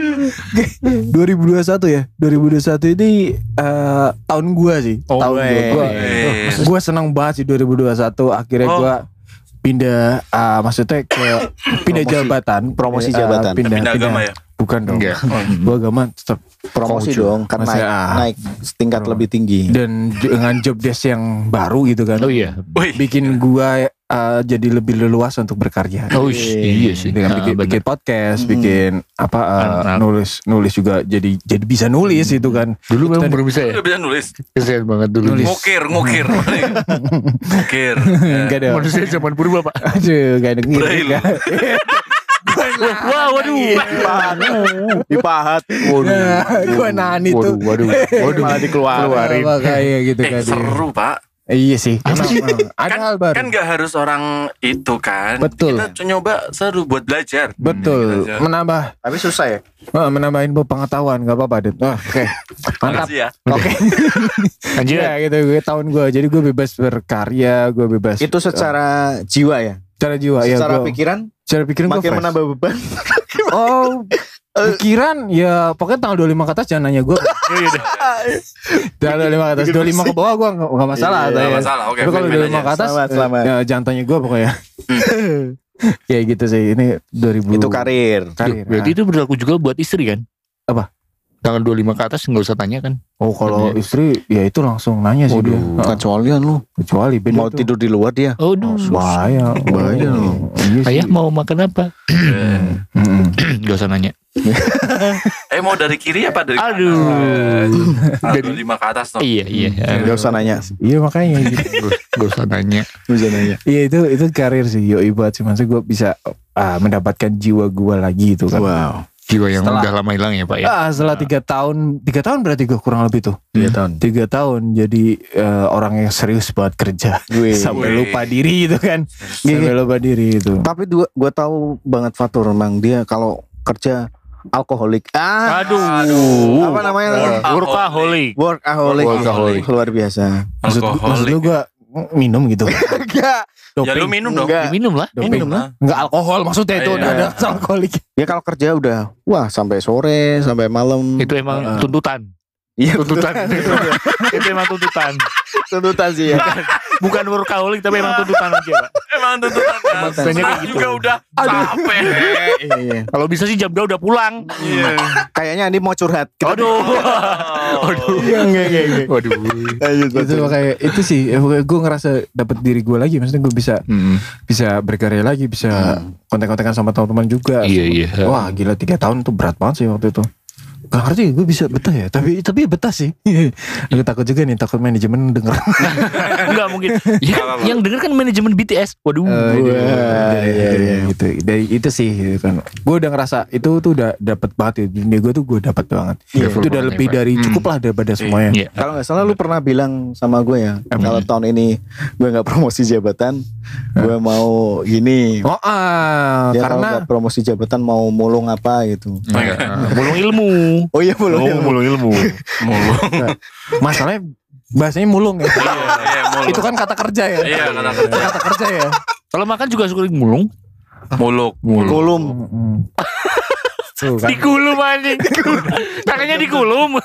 2021 ya 2021 ini eh, tahun gue sih Oh, Tahun gue eh. Gua, Eh. Gue senang banget sih 2021 Akhirnya Oh. gue pindah ah, Maksudnya ke Pindah Promosi. jabatan Promosi Eh, jabatan. Pindah, Pindah agama ya. Bukan dong Enggak. Gue agama tetap Promosi Konghucu. dong kan naik ah. naik tingkat Bro. lebih tinggi. Dan dengan job desk yang baru gitu kan Oh iya. Wih. Bikin gue eh, jadi lebih leluasa untuk berkarya Oh iya sih. dengan Ah, bikin, bener. bikin podcast, Hmm. bikin apa eh, Anak. nulis nulis juga jadi jadi bisa nulis itu kan. Dulu memang belum bisa ya. Bisa nulis. Kesian banget dulu. Nulis. Ngukir, ngukir. Ngukir. Enggak ada. Manusia zaman purba pak. Aduh, gak ada Braille. Wah, waduh. Dipahat. Nah, gua nahan itu. Waduh, waduh, waduh. Malah dikeluarin. Makanya gitu Eh kan. seru pak. Iya sih. Apa sih? Emang, Ada Kan- hal baru. Kan gak harus orang itu kan. Betul. Kita nyoba seru buat belajar. Betul. Gitu aja. Menambah Tapi susah ya. eh, menambahin pengetahuan nggak apa-apa, Dit. Oh, Oke. Mantap. Makasih ya. Oke. Lanjut. Ya gitu gue tahun gue. Jadi gue bebas berkarya, gue bebas. Itu secara jiwa ya. Secara jiwa ya. Secara gua- pikiran secara pikiran gue makin menambah beban. Oh, pikiran ya pokoknya tanggal 25 ke atas jangan nanya gue. Iya, iya. Tanggal 25 ke atas, 25 ke bawah gue gak, gak masalah. Iya. Gak masalah. Oke. Tapi kalau fine-fine 25 ke atas, Selamat, selamat. ya, jangan tanya gue pokoknya. ya gitu sih, ini 2000. Itu karir. karir. Berarti itu berlaku juga buat istri kan? Apa? Tanggal 25 ke atas nggak usah tanya kan? Oh kalau istri ya itu langsung nanya sih dia. Waduh. Heeh. Kecualian lu. Kecuali beda Mau tuh. tidur di luar dia. Oh, duh. Bahaya. Bahaya Oh, loh. Iya. Ayah mau makan apa? Mm-mm. Gak usah nanya. Eh mau dari kiri apa dari kanan? Aduh. Dari Dari- lima ke atas tuh. Iya, iya. Gak usah nanya. Iya makanya gitu. Gak usah nanya. Gak usah nanya. Iya itu itu karir sih yoi banget sih maksudnya gue bisa ah, mendapatkan jiwa gue lagi itu kan. Wow. Jiwa yang Setelah- udah lama hilang ya pak ya? Ah setelah tiga tahun tiga tahun berarti gue kurang lebih tuh Tiga tahun. tiga tahun jadi eh, orang yang serius banget kerja Wih. sampai Wih. lupa diri itu kan sampai lupa diri itu. Tapi dua, gue tahu banget Fatur memang dia kalau kerja alkoholik. Ah, Aduh. apa namanya? Workaholic. Workaholic. Workaholic. Luar biasa. Maksud, maksud lu gue minum gitu. Enggak. Ya lu minum dong. Enggak. Minum lah. Doping. Minum lah. Enggak alkohol maksudnya itu Iya. udah ada alkoholik. Ya kalau kerja udah wah sampai sore, sampai malam. Itu emang Ah. tuntutan. Iya, Tuntutan. itu emang tuntutan. tuntutan sih ya. Bukan workaholic tapi emang tuntutan aja, Pak. Emang tuntutan kan. Gitu. juga udah capek. Iya, iya. Kalau bisa sih jam 2 udah pulang. Iya. Kayaknya Andi mau curhat. Kita- Aduh. Aduh. Iya, iya, iya, iya. Waduh. Itu kayak itu sih gue ngerasa dapet diri gue lagi maksudnya gue bisa bisa berkarya lagi bisa kontak-kontakan sama teman-teman juga Iya, iya. wah gila tiga tahun tuh berat banget sih waktu itu Gak ngerti gue bisa betah ya Tapi tapi ya betah sih Gue takut juga nih Takut manajemen denger Enggak mungkin. Ya, Nggak yang denger kan manajemen BTS. Waduh. Wah, dari, iya, dari, iya. gitu. dari itu sih gitu kan gue udah ngerasa itu tuh udah dapet banget ya dunia gue tuh gue dapet banget Iya, itu udah lebih dari cukup lah daripada semuanya Iya. Kalau nggak salah lu pernah bilang sama gue ya, kalau tahun ini gue nggak promosi jabatan, gue mau gini. oh ah Dia kalau karena nggak promosi jabatan mau mulung apa gitu. Mulung ilmu. Oh iya mulung. Oh, mulung ilmu. Mulu. masalahnya bahasanya mulung ya Iya, mulu. itu kan kata kerja ya Iya, kata kerja. Itu kata kerja ya Kalau makan juga suka mulung. muluk. Kulum. Tuh kan. Dikulum anjing. Tangannya dikulum.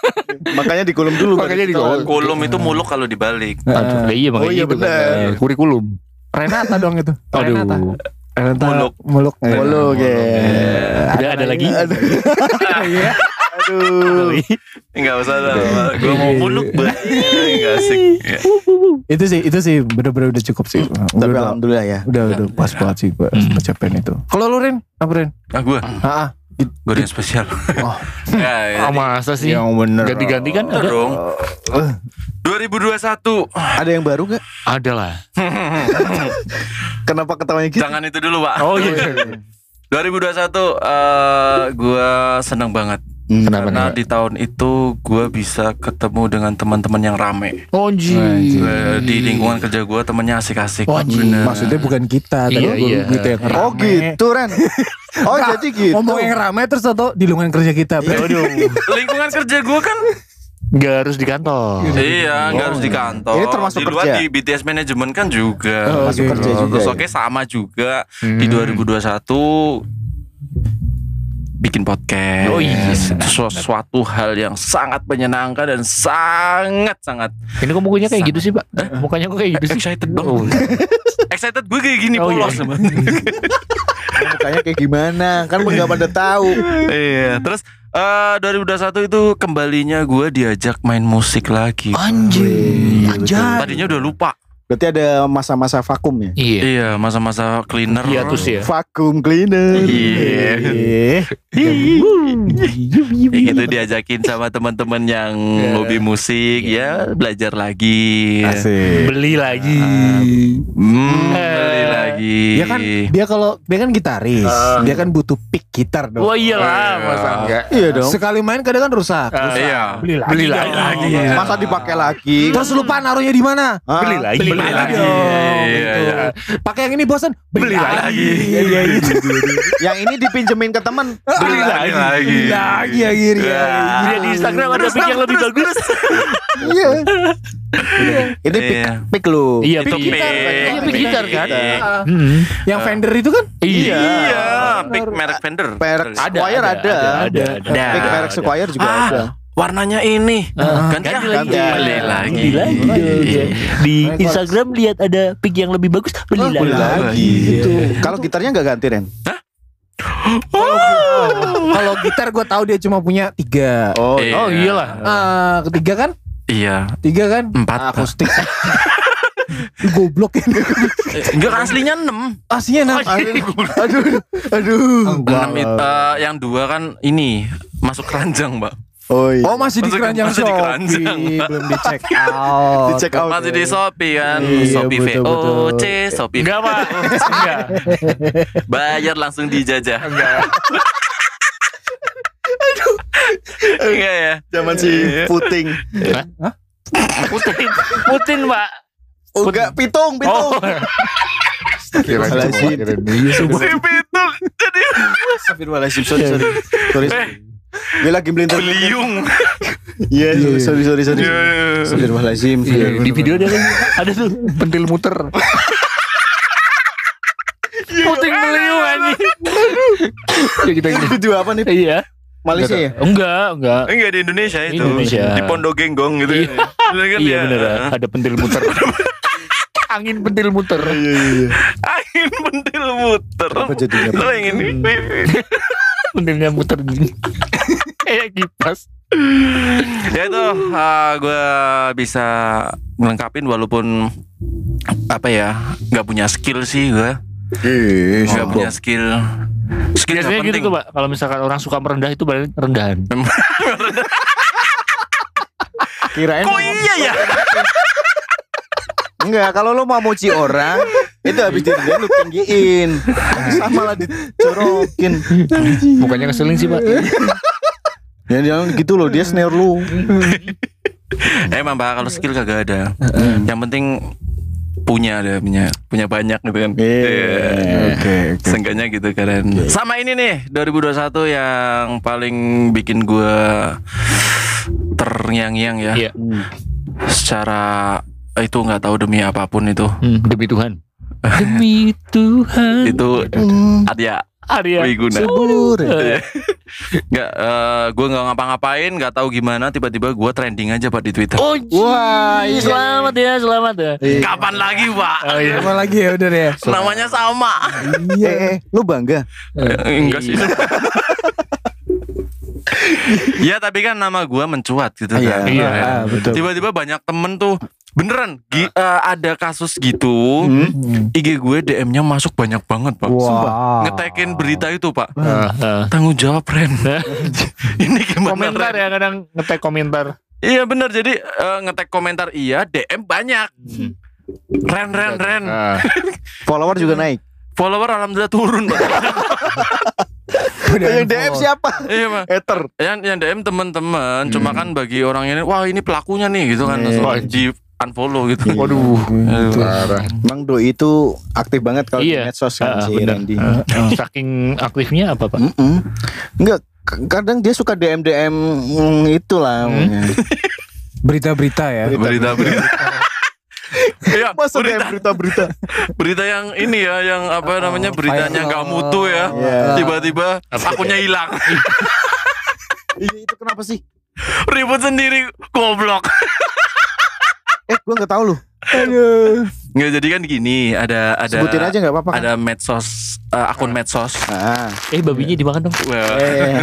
Makanya dikulum dulu. Makanya dikulum. Kulum itu muluk kalau dibalik. Aduh, iya makanya Oh iya, gitu kan. benar. Kurikulum. Renata dong itu Renata Aduh. Renata Muluk. muluk Muluk ya. Udah ada lagi. Aduh. Aduh. Enggak usah lah. Gue mau muluk banget. Enggak asik. Iya. itu sih itu sih bener-bener udah cukup sih Tapi udah, alhamdulillah ya. udah udah pas banget sih gue mencapain itu kalau lu Ren apa Ren Ah gue, ah, ah. gue yang spesial. Oh. ya, ya. Ah, masa sih? yang bener Ganti-ganti kan Ada dong. 2021. Ada yang baru gak? Ada lah. Kenapa ketawanya gitu? Jangan itu dulu, Pak. Oh iya. 2021 eh gue senang banget. Hmm. Kenapa Karena nih? di tahun itu gue bisa ketemu dengan teman-teman yang rame. Oh. Eh, Di lingkungan kerja gue temennya asik-asik. Oh, maksudnya bukan kita tapi Iya, gua- iya. gitu yang rame Oh gitu Ren. Oh jadi gitu. ngomong yang rame terus atau di lingkungan kerja kita Aduh. lingkungan kerja gue kan Gak harus di kantor. iya nggak harus di kantor. Ini termasuk di luar kerja? di BTS manajemen kan juga. Oh, Masuk oke. kerja juga. Terus ya? oke sama juga di Hmm. 2021 bikin podcast. Oh, iya. Itu sesuatu hal yang sangat menyenangkan dan sangat sangat Ini kok mukanya kayak gitu sih, Pak? Mukanya kok kayak gitu sih? excited Oh. banget. excited gue kayak gini Oh, iya. polos. Mukanya kayak gimana? Kan nggak pada tahu. Iya, terus eh 2021 itu kembalinya gue diajak main musik lagi. Anjing. Anjay. Tadinya udah lupa. Berarti ada masa-masa vakum ya? Iya. Iya, masa-masa cleaner. Iya tuh sih ya. Vakum cleaner. Iya. Ya gitu diajakin sama teman-teman yang Iya. hobi musik ya belajar lagi. Asik. Beli lagi. Hmm, Eh. beli lagi. Dia kan dia kalau dia kan gitaris, dia kan butuh pick gitar dong. Oh iyalah, Iya. masa enggak? Iya dong. Sekali main kadang kan rusak. Ah, Iya. Beli lagi. Beli lagi. Iya. Masa dipakai lagi? Terus lupa naruhnya di mana? Hah? Beli lagi. Beli lagi. lagi. dong, Iya, gitu. iya. Pakai yang ini bosan, Beli lagi. Iya gitu. Yang ini dipinjemin ke temen. Beli lagi. lagi. Beli lagi akhirnya. Dia di Instagram ada pick yang lebih bagus. Iya. Ini pick, Iya. pick lu. Iya, Itu pick gitar. Iya, pick gitar kan. Yang Fender itu kan? Iya. Iya, pick merek Fender. Merek Ada, Squire ada, ada. ada, ada. Pick merek Squire juga Ah, ada. Warnanya ini. ganti, Ganti ah. lagi. Beli lagi. Beli lagi. Iya. Di Instagram lihat ada pick yang lebih bagus, beli lagi. Beli lagi. Gitu. Kalau gitarnya nggak ganti Ren? Kalau gitar gue tahu dia cuma punya tiga. Oh, Iya. Oh iyalah. Ah, ketiga kan? Iya, Tiga kan? empat. Akustik. Goblok ini. Enggak kan aslinya enam. Aslinya enam. aduh, aduh. Enam itu eh, yang dua kan ini masuk keranjang, Mbak. Oh iya. Oh masih di Masih- keranjang masih di Shopee keranjang. Belum di check out Di check out. Masih di Shopee kan, Iya, Shopee betul, VOC, betul. Shopee Enggak, Pak. Enggak. bayar langsung dijajah. Enggak. Iya, Enggak ya? Zaman si puting. Putin. Putin, Pak. Oh, enggak, pitung, pitung. Oh. Astagfirullahaladzim. Si Pitung jadi Astagfirullahaladzim, sorry, sorry. Sorry. Gue lagi beli internet. beliung. Iya, sorry, sorry, sorry. Iya. Astagfirullahaladzim. Iya, di video ada kan ada tuh pentil muter. Puting beliung anjing. Ya kita gini. Video apa nih? Iya. Malaysia ya? Enggak, enggak. Enggak di Indonesia itu. Indonesia. Di Pondok Genggong gitu. Iya. Bener kan Iya ya? bener ada pentil muter. Angin pentil muter. Angin pentil muter. Apa jadinya? Lo yang Pentilnya muter gini. Kayak kipas. ya itu gue bisa melengkapin walaupun apa ya nggak punya skill sih gue Ih, nggak punya skill skill Biasanya gitu penting tuh pak. Kalau misalkan orang suka merendah itu berarti rendahan. Kirain kok iya ya Enggak, kalau lo mau muji orang itu habis direndahin lu tinggiin. Sama lah dicorokin. Bukannya keselin sih pak. Ya jangan gitu loh, dia snare lu. emang pak kalau skill kagak ada yang penting punya ada punya punya banyak gitu kan Iya. Oke, oke. Seenggaknya gitu keren Sama ini nih 2021 yang paling bikin gue Terngiang-ngiang ya Iya. Secara itu nggak tahu demi apa pun itu Hmm, demi Tuhan. Demi Tuhan. Itu Arya Arya. Wiguna Subur. Nggak, eh, gue nggak ngapa-ngapain nggak tahu gimana tiba-tiba gue trending aja pak di Twitter Oh, Wah, iya. selamat ya, selamat ya. Kapan lagi pak? Oh iya. Apa lagi ya udah deh. Namanya sama eh, lu bangga? Eh, Enggak sih Ya tapi kan nama gue mencuat gitu Iya. kan Iya. Ah, betul. Tiba-tiba banyak temen tuh Beneran gi- eh, ada kasus gitu Hmm? IG gue DM-nya masuk banyak banget pak Wah. Ngetekin berita itu pak Ah, ah. Tanggung jawab Ren Ini gimana komentar Ren? ya kadang ngetek komentar. Iya bener jadi eh, ngetek komentar iya DM banyak Ren Ren Ren Ah. Follower juga naik. Follower alhamdulillah turun pak Yang DM siapa? Iya pak Ether. Yang, yang DM teman-teman Cuma kan bagi orang ini Wah ini pelakunya nih gitu kan Iya. Di unfollow gitu Waduh. Aduh. Parah. Bang Doi itu aktif banget kalau di Iya. medsos kan Ah, si bener. Randy. Ah, Saking aktifnya apa pak? Mm-mm. Enggak, k- kadang dia suka DM DM mm, itulah. Hmm? Berita-berita ya. Berita-berita Iya Masa berita, DM berita-berita? berita yang ini ya Yang apa namanya Beritanya nggak mutu ya Iya. Tiba-tiba akunnya hilang Iya itu kenapa sih? Ribut sendiri Goblok Eh, gua nggak tahu loh. Nggak jadi kan gini Ada ada Sebutin aja nggak apa-apa kan? Ada medsos eh, Akun medsos Ah, Eh babinya dimakan dong. Well, eh,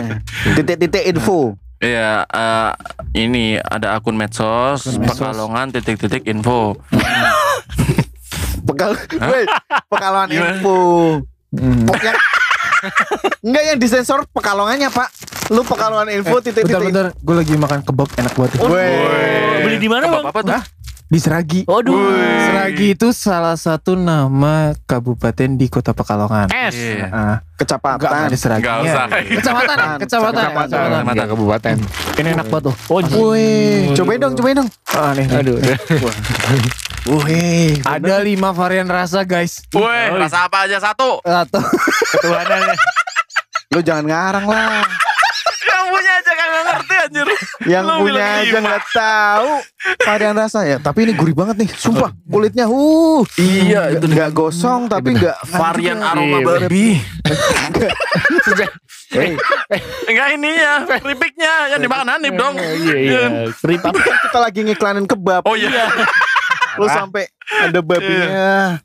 titik-titik info. Iya, eh, ini ada akun medsos, Pekalongan titik-titik info. Pekal, Weh, pekalongan Gimana? info. Pok yang Enggak yang disensor pekalongannya pak Lu pekalongan info titik-titik Bentar-bentar, gue lagi makan kebab enak banget. Oh, Weh. beli di mana bang? apa tuh? Di Seragi. Waduh. Seragi itu salah satu nama kabupaten di Kota Pekalongan. Es. Iya. Ah, Kecapatan enggak ada Seragi. Nggak usah. Kecamatan, ya? kecamatan, ya, kecamatan. Mata kabupaten. Ini enak banget tuh. Oh, Wih, cobain dong, cobain dong. Ah, nih, nih. Aduh. Wih, Ada lima varian rasa guys. Woi, rasa apa aja satu? Satu. Ketuhanan ya. lu jangan ngarang lah. Punya aja kagak ngerti anjir. Yang Lu punya aja nggak tahu varian rasa ya. Tapi ini gurih banget nih, sumpah. Kulitnya, uh, Iya, itu nggak gosong tapi nggak varian aroma Iya, babi. Sejak- Hey, Enggak ininya, keripiknya yang dimakan Hanif dong. Iya iya. Kerip apa? kita lagi ngiklanin kebab. Oh iya. Lu sampai ada babinya.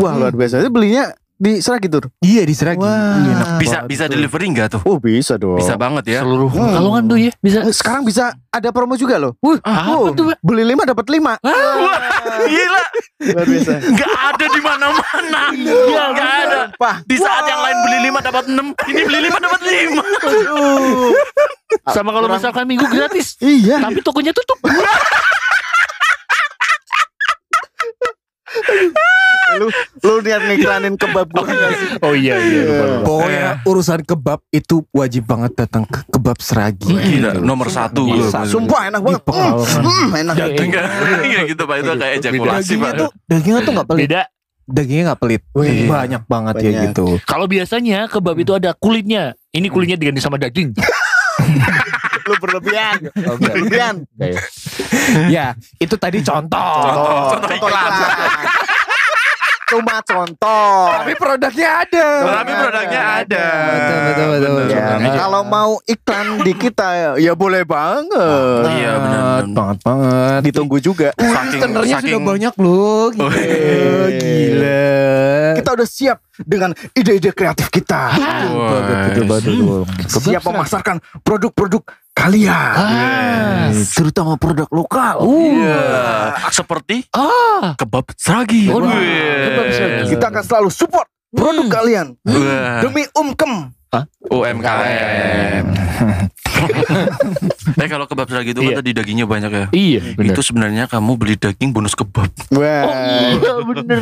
Wah, luar biasa. Belinya di Seragi Tur. Iya di Seragi. Wah. Ih, enak Bisa bisa tuh. delivery enggak tuh? Oh, bisa dong. Bisa banget ya. Seluruh Hmm. Pekalongan tuh ya bisa. Sekarang bisa ada promo juga loh. Wah, Oh, apa tuh pak? beli lima dapat lima. Wah, gila. Luar biasa. Enggak ada di mana-mana. Iya, Enggak ada. Wah, Di saat yang lain beli 5 dapat 6, ini beli 5 dapat 5. Sama kalau misalkan minggu gratis. iya. Tapi tokonya tutup. lu lu niat ngiklanin kebab gua nggak sih? Oh iya iya. lupa. Pokoknya urusan kebab itu wajib banget datang ke kebab Seragi. Gila, nomor satu gue. Sumpah enak banget. Hmm, enak. Daging. Enggak, enggak gitu Pak. Itu kayak ejakulasi Dagingnya Pak. tuh dagingnya tuh nggak pelit. Beda. Dagingnya nggak pelit. Wih. Banyak banget ya Banyak. gitu. Kalau biasanya kebab itu ada kulitnya. Ini kulitnya diganti sama daging. Lu berlebihan. Berlebihan. ya itu tadi contoh. Oh, Contoh iklan. Cuma contoh. Tapi produknya ada. Tapi produknya ada. Betul, betul, betul. Ya, kalau mau iklan di kita ya boleh banget. Iya, benar. Banget banget. Ditunggu juga. Saking Listenernya sudah saking banyak loh. Gila. Oh, Gila. Kita udah siap dengan ide-ide kreatif kita. Betul banget, betul banget, betul. Siap memasarkan produk-produk kalian. Ah. Terutama produk lokal. Iya. Seperti Ah. kebab seragi. Waduh, Wih. kebab seragi. Kita akan selalu support produk kalian Wah. demi umkem. UMKM. eh kalau kebab seragi itu Iya. kan tadi dagingnya banyak ya. Iya, benar. Itu sebenarnya kamu beli daging bonus kebab. Wah. Oh iya bener.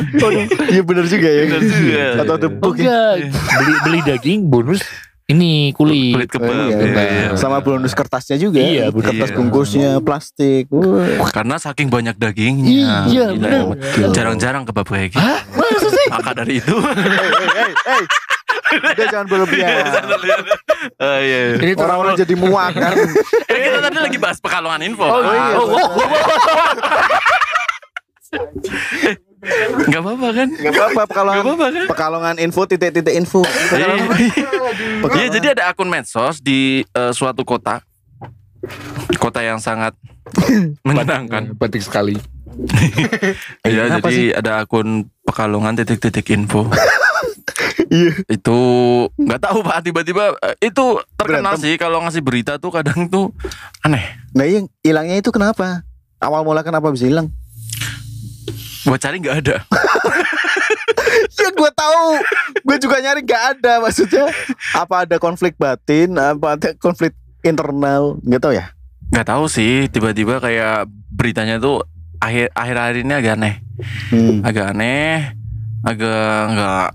Iya bener juga ya. Bener juga. Atau Oh tepuk. enggak. Beli beli daging bonus ini kulit. Kulit kebab. Oh, iya, Iya. Sama bonus kertasnya juga. Iya. Kertas Iya. bungkusnya plastik. Wah. Karena saking banyak dagingnya. Iya. Jarang-jarang kebab kayak gitu. Hah? Masa sih? Maka dari itu. Hey, hey, hey. Udah jangan berlebihan. Oh, iya. Ini tuh Orang-orang jadi muak kan. Eh, kita tadi lagi bahas pekalongan info. Oh, iya. Oh, Oh, oh, oh, Gak apa-apa kan? Gak apa-apa Gak pekalongan. apa-apa kan? Pekalongan info titik-titik info. Iya, Iya, jadi ada akun medsos di eh, suatu kota. Kota yang sangat menyenangkan. Penting sekali. Iya, jadi ada akun Pekalongan titik-titik info. Iya. itu nggak tahu pak tiba-tiba eh, itu terkenal Berantem. sih kalau ngasih berita tuh kadang tuh aneh Nah yang hilangnya itu kenapa? Awal mula kenapa bisa hilang? Buat cari nggak ada Ya gue tahu, gue juga nyari gak ada maksudnya. Apa ada konflik batin? Apa ada konflik internal? Gak tahu ya. nggak tahu sih tiba-tiba kayak beritanya tuh akhir akhir akhir ini agak aneh Hmm. agak aneh agak nggak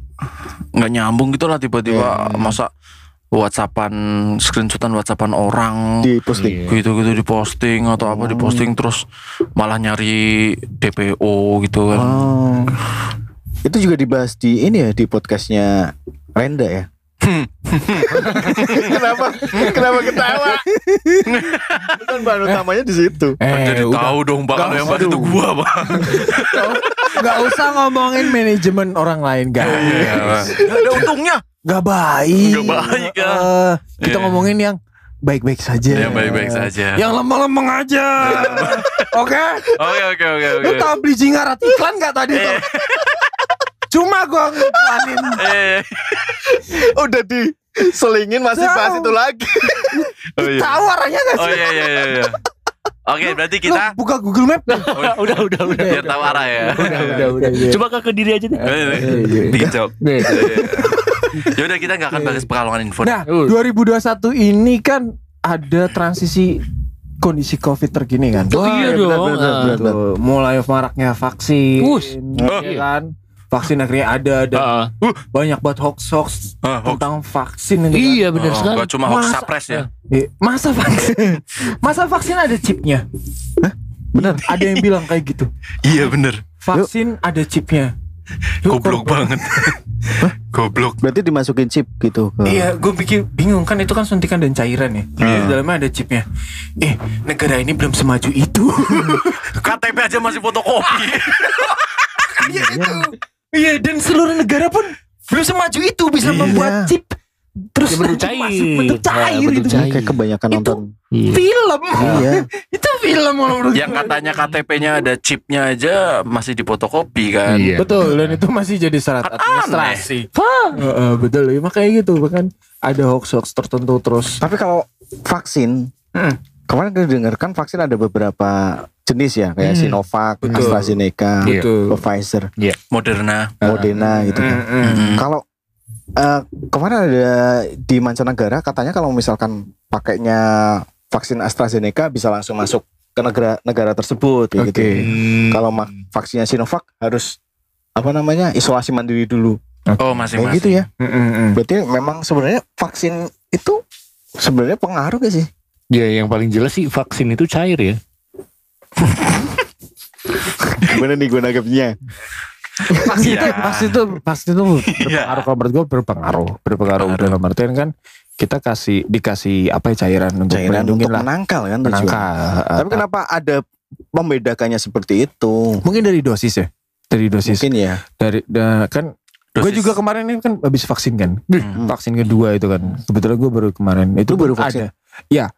nggak nyambung gitu lah tiba-tiba Iya. masa WhatsAppan screenshotan WhatsAppan orang Di posting. Iya. gitu-gitu diposting atau apa Oh. diposting terus malah nyari DPO gitu kan Oh. Itu juga dibahas di ini ya di podcastnya Renda ya. kenapa? Kenapa ketawa? kan bahan utamanya di situ. Eh, Jadi udah. tahu dong pak kalau yang bahas itu gua pak Gak usah ngomongin manajemen orang lain guys. Nggak ada untungnya Gak baik. Nggak baik, ya. Eh, kita Iya. ngomongin yang baik-baik saja. Yang baik-baik saja. Yang lemah-lemah aja. Oke. Oke oke oke Lu tau beli jingarat iklan gak tadi tuh? Cuma gua ngiklanin. Eh, Udah diselingin masih Tahu. bahas itu lagi. oh iya. Tahu arahnya gak Oh sih? iya iya iya. iya. Oke berarti Lu kita buka Google Map. udah, udah, udah, udah. biar tahu arah ya. Udah, udah, udah. Coba ke diri aja deh. Bikin joke. Nih. Ya udah kita nggak akan bahas pekalongan info. Nah, Uh. 2021 ini kan ada transisi kondisi Covid terkini kan. Oh iya dong. benar, Ah. benar. Tuh, mulai maraknya vaksin. Us. Ya kan? Vaksin akhirnya ada dan Ah, banyak banget hoax-hoax Ah, hoax. tentang vaksin itu kan. Iya benar Oh, sekali. Gak cuma hoax Masa- sapres ya. Eh, Masa vaksin? Masa vaksin ada chipnya? Bener. Ada yang bilang kayak gitu. Iya bener. Vaksin ada chipnya. Yuk, Goblok korban. Goblok. Berarti dimasukin chip gitu. ke- Iya, gue pikir bingung kan itu kan suntikan dan cairan ya. Iya. Di dalamnya ada chipnya. Eh, negara ini belum semaju itu. KTP aja masih fotokopi. Iya itu. Iya, dan seluruh negara pun belum semaju itu bisa Iya. membuat chip terus Ya, bentuk masuk cair. bentuk Ya, cair bentuk gitu. cair. Kayak kebanyakan Itu- nonton. Iya. Film. Iya. itu film menurut Yang katanya KTP-nya ada chipnya aja masih difotokopi kan. Iya. Betul, dan itu masih jadi syarat Kan administrasi. Heeh, betul, ya, makanya gitu bahkan ada hoax-hoax tertentu terus. Tapi kalau vaksin, Hmm. kemarin kita dengarkan vaksin ada beberapa jenis ya, kayak Hmm. Sinovac, Betul. AstraZeneca, Iya. Betul. Pfizer, Moderna. Moderna gitu kan. Mm-mm. Mm. Kalau eh, kemarin ada di mancanegara katanya kalau misalkan pakainya vaksin AstraZeneca bisa langsung masuk ke negara negara tersebut kayak gitu. Oke. Kalau vaksinnya Sinovac harus apa namanya isolasi mandiri dulu. Oh Kayak masing-masing. gitu ya. Mm-mm. Berarti memang sebenarnya vaksin itu sebenarnya pengaruh gak sih? Ya yang paling jelas sih vaksin itu cair ya. Gimana nih gue nangkepnya? Pasti itu, Iya. pasti itu, pasti itu Iya. berpengaruh. Kalau menurut gue berpengaruh, berpengaruh dalam artian kan kita kasih dikasih apa ya cairan untuk Cairan melindungi untuk lah. menangkal kan. Menangkal. Tapi kenapa ada membedakannya seperti itu? Mungkin dari dosis ya. dari dosis Mungkin ya. dari da- kan gue juga kemarin ini kan habis vaksin kan Hmm. vaksin kedua itu kan kebetulan gue baru kemarin itu Lu baru vaksin? ada ya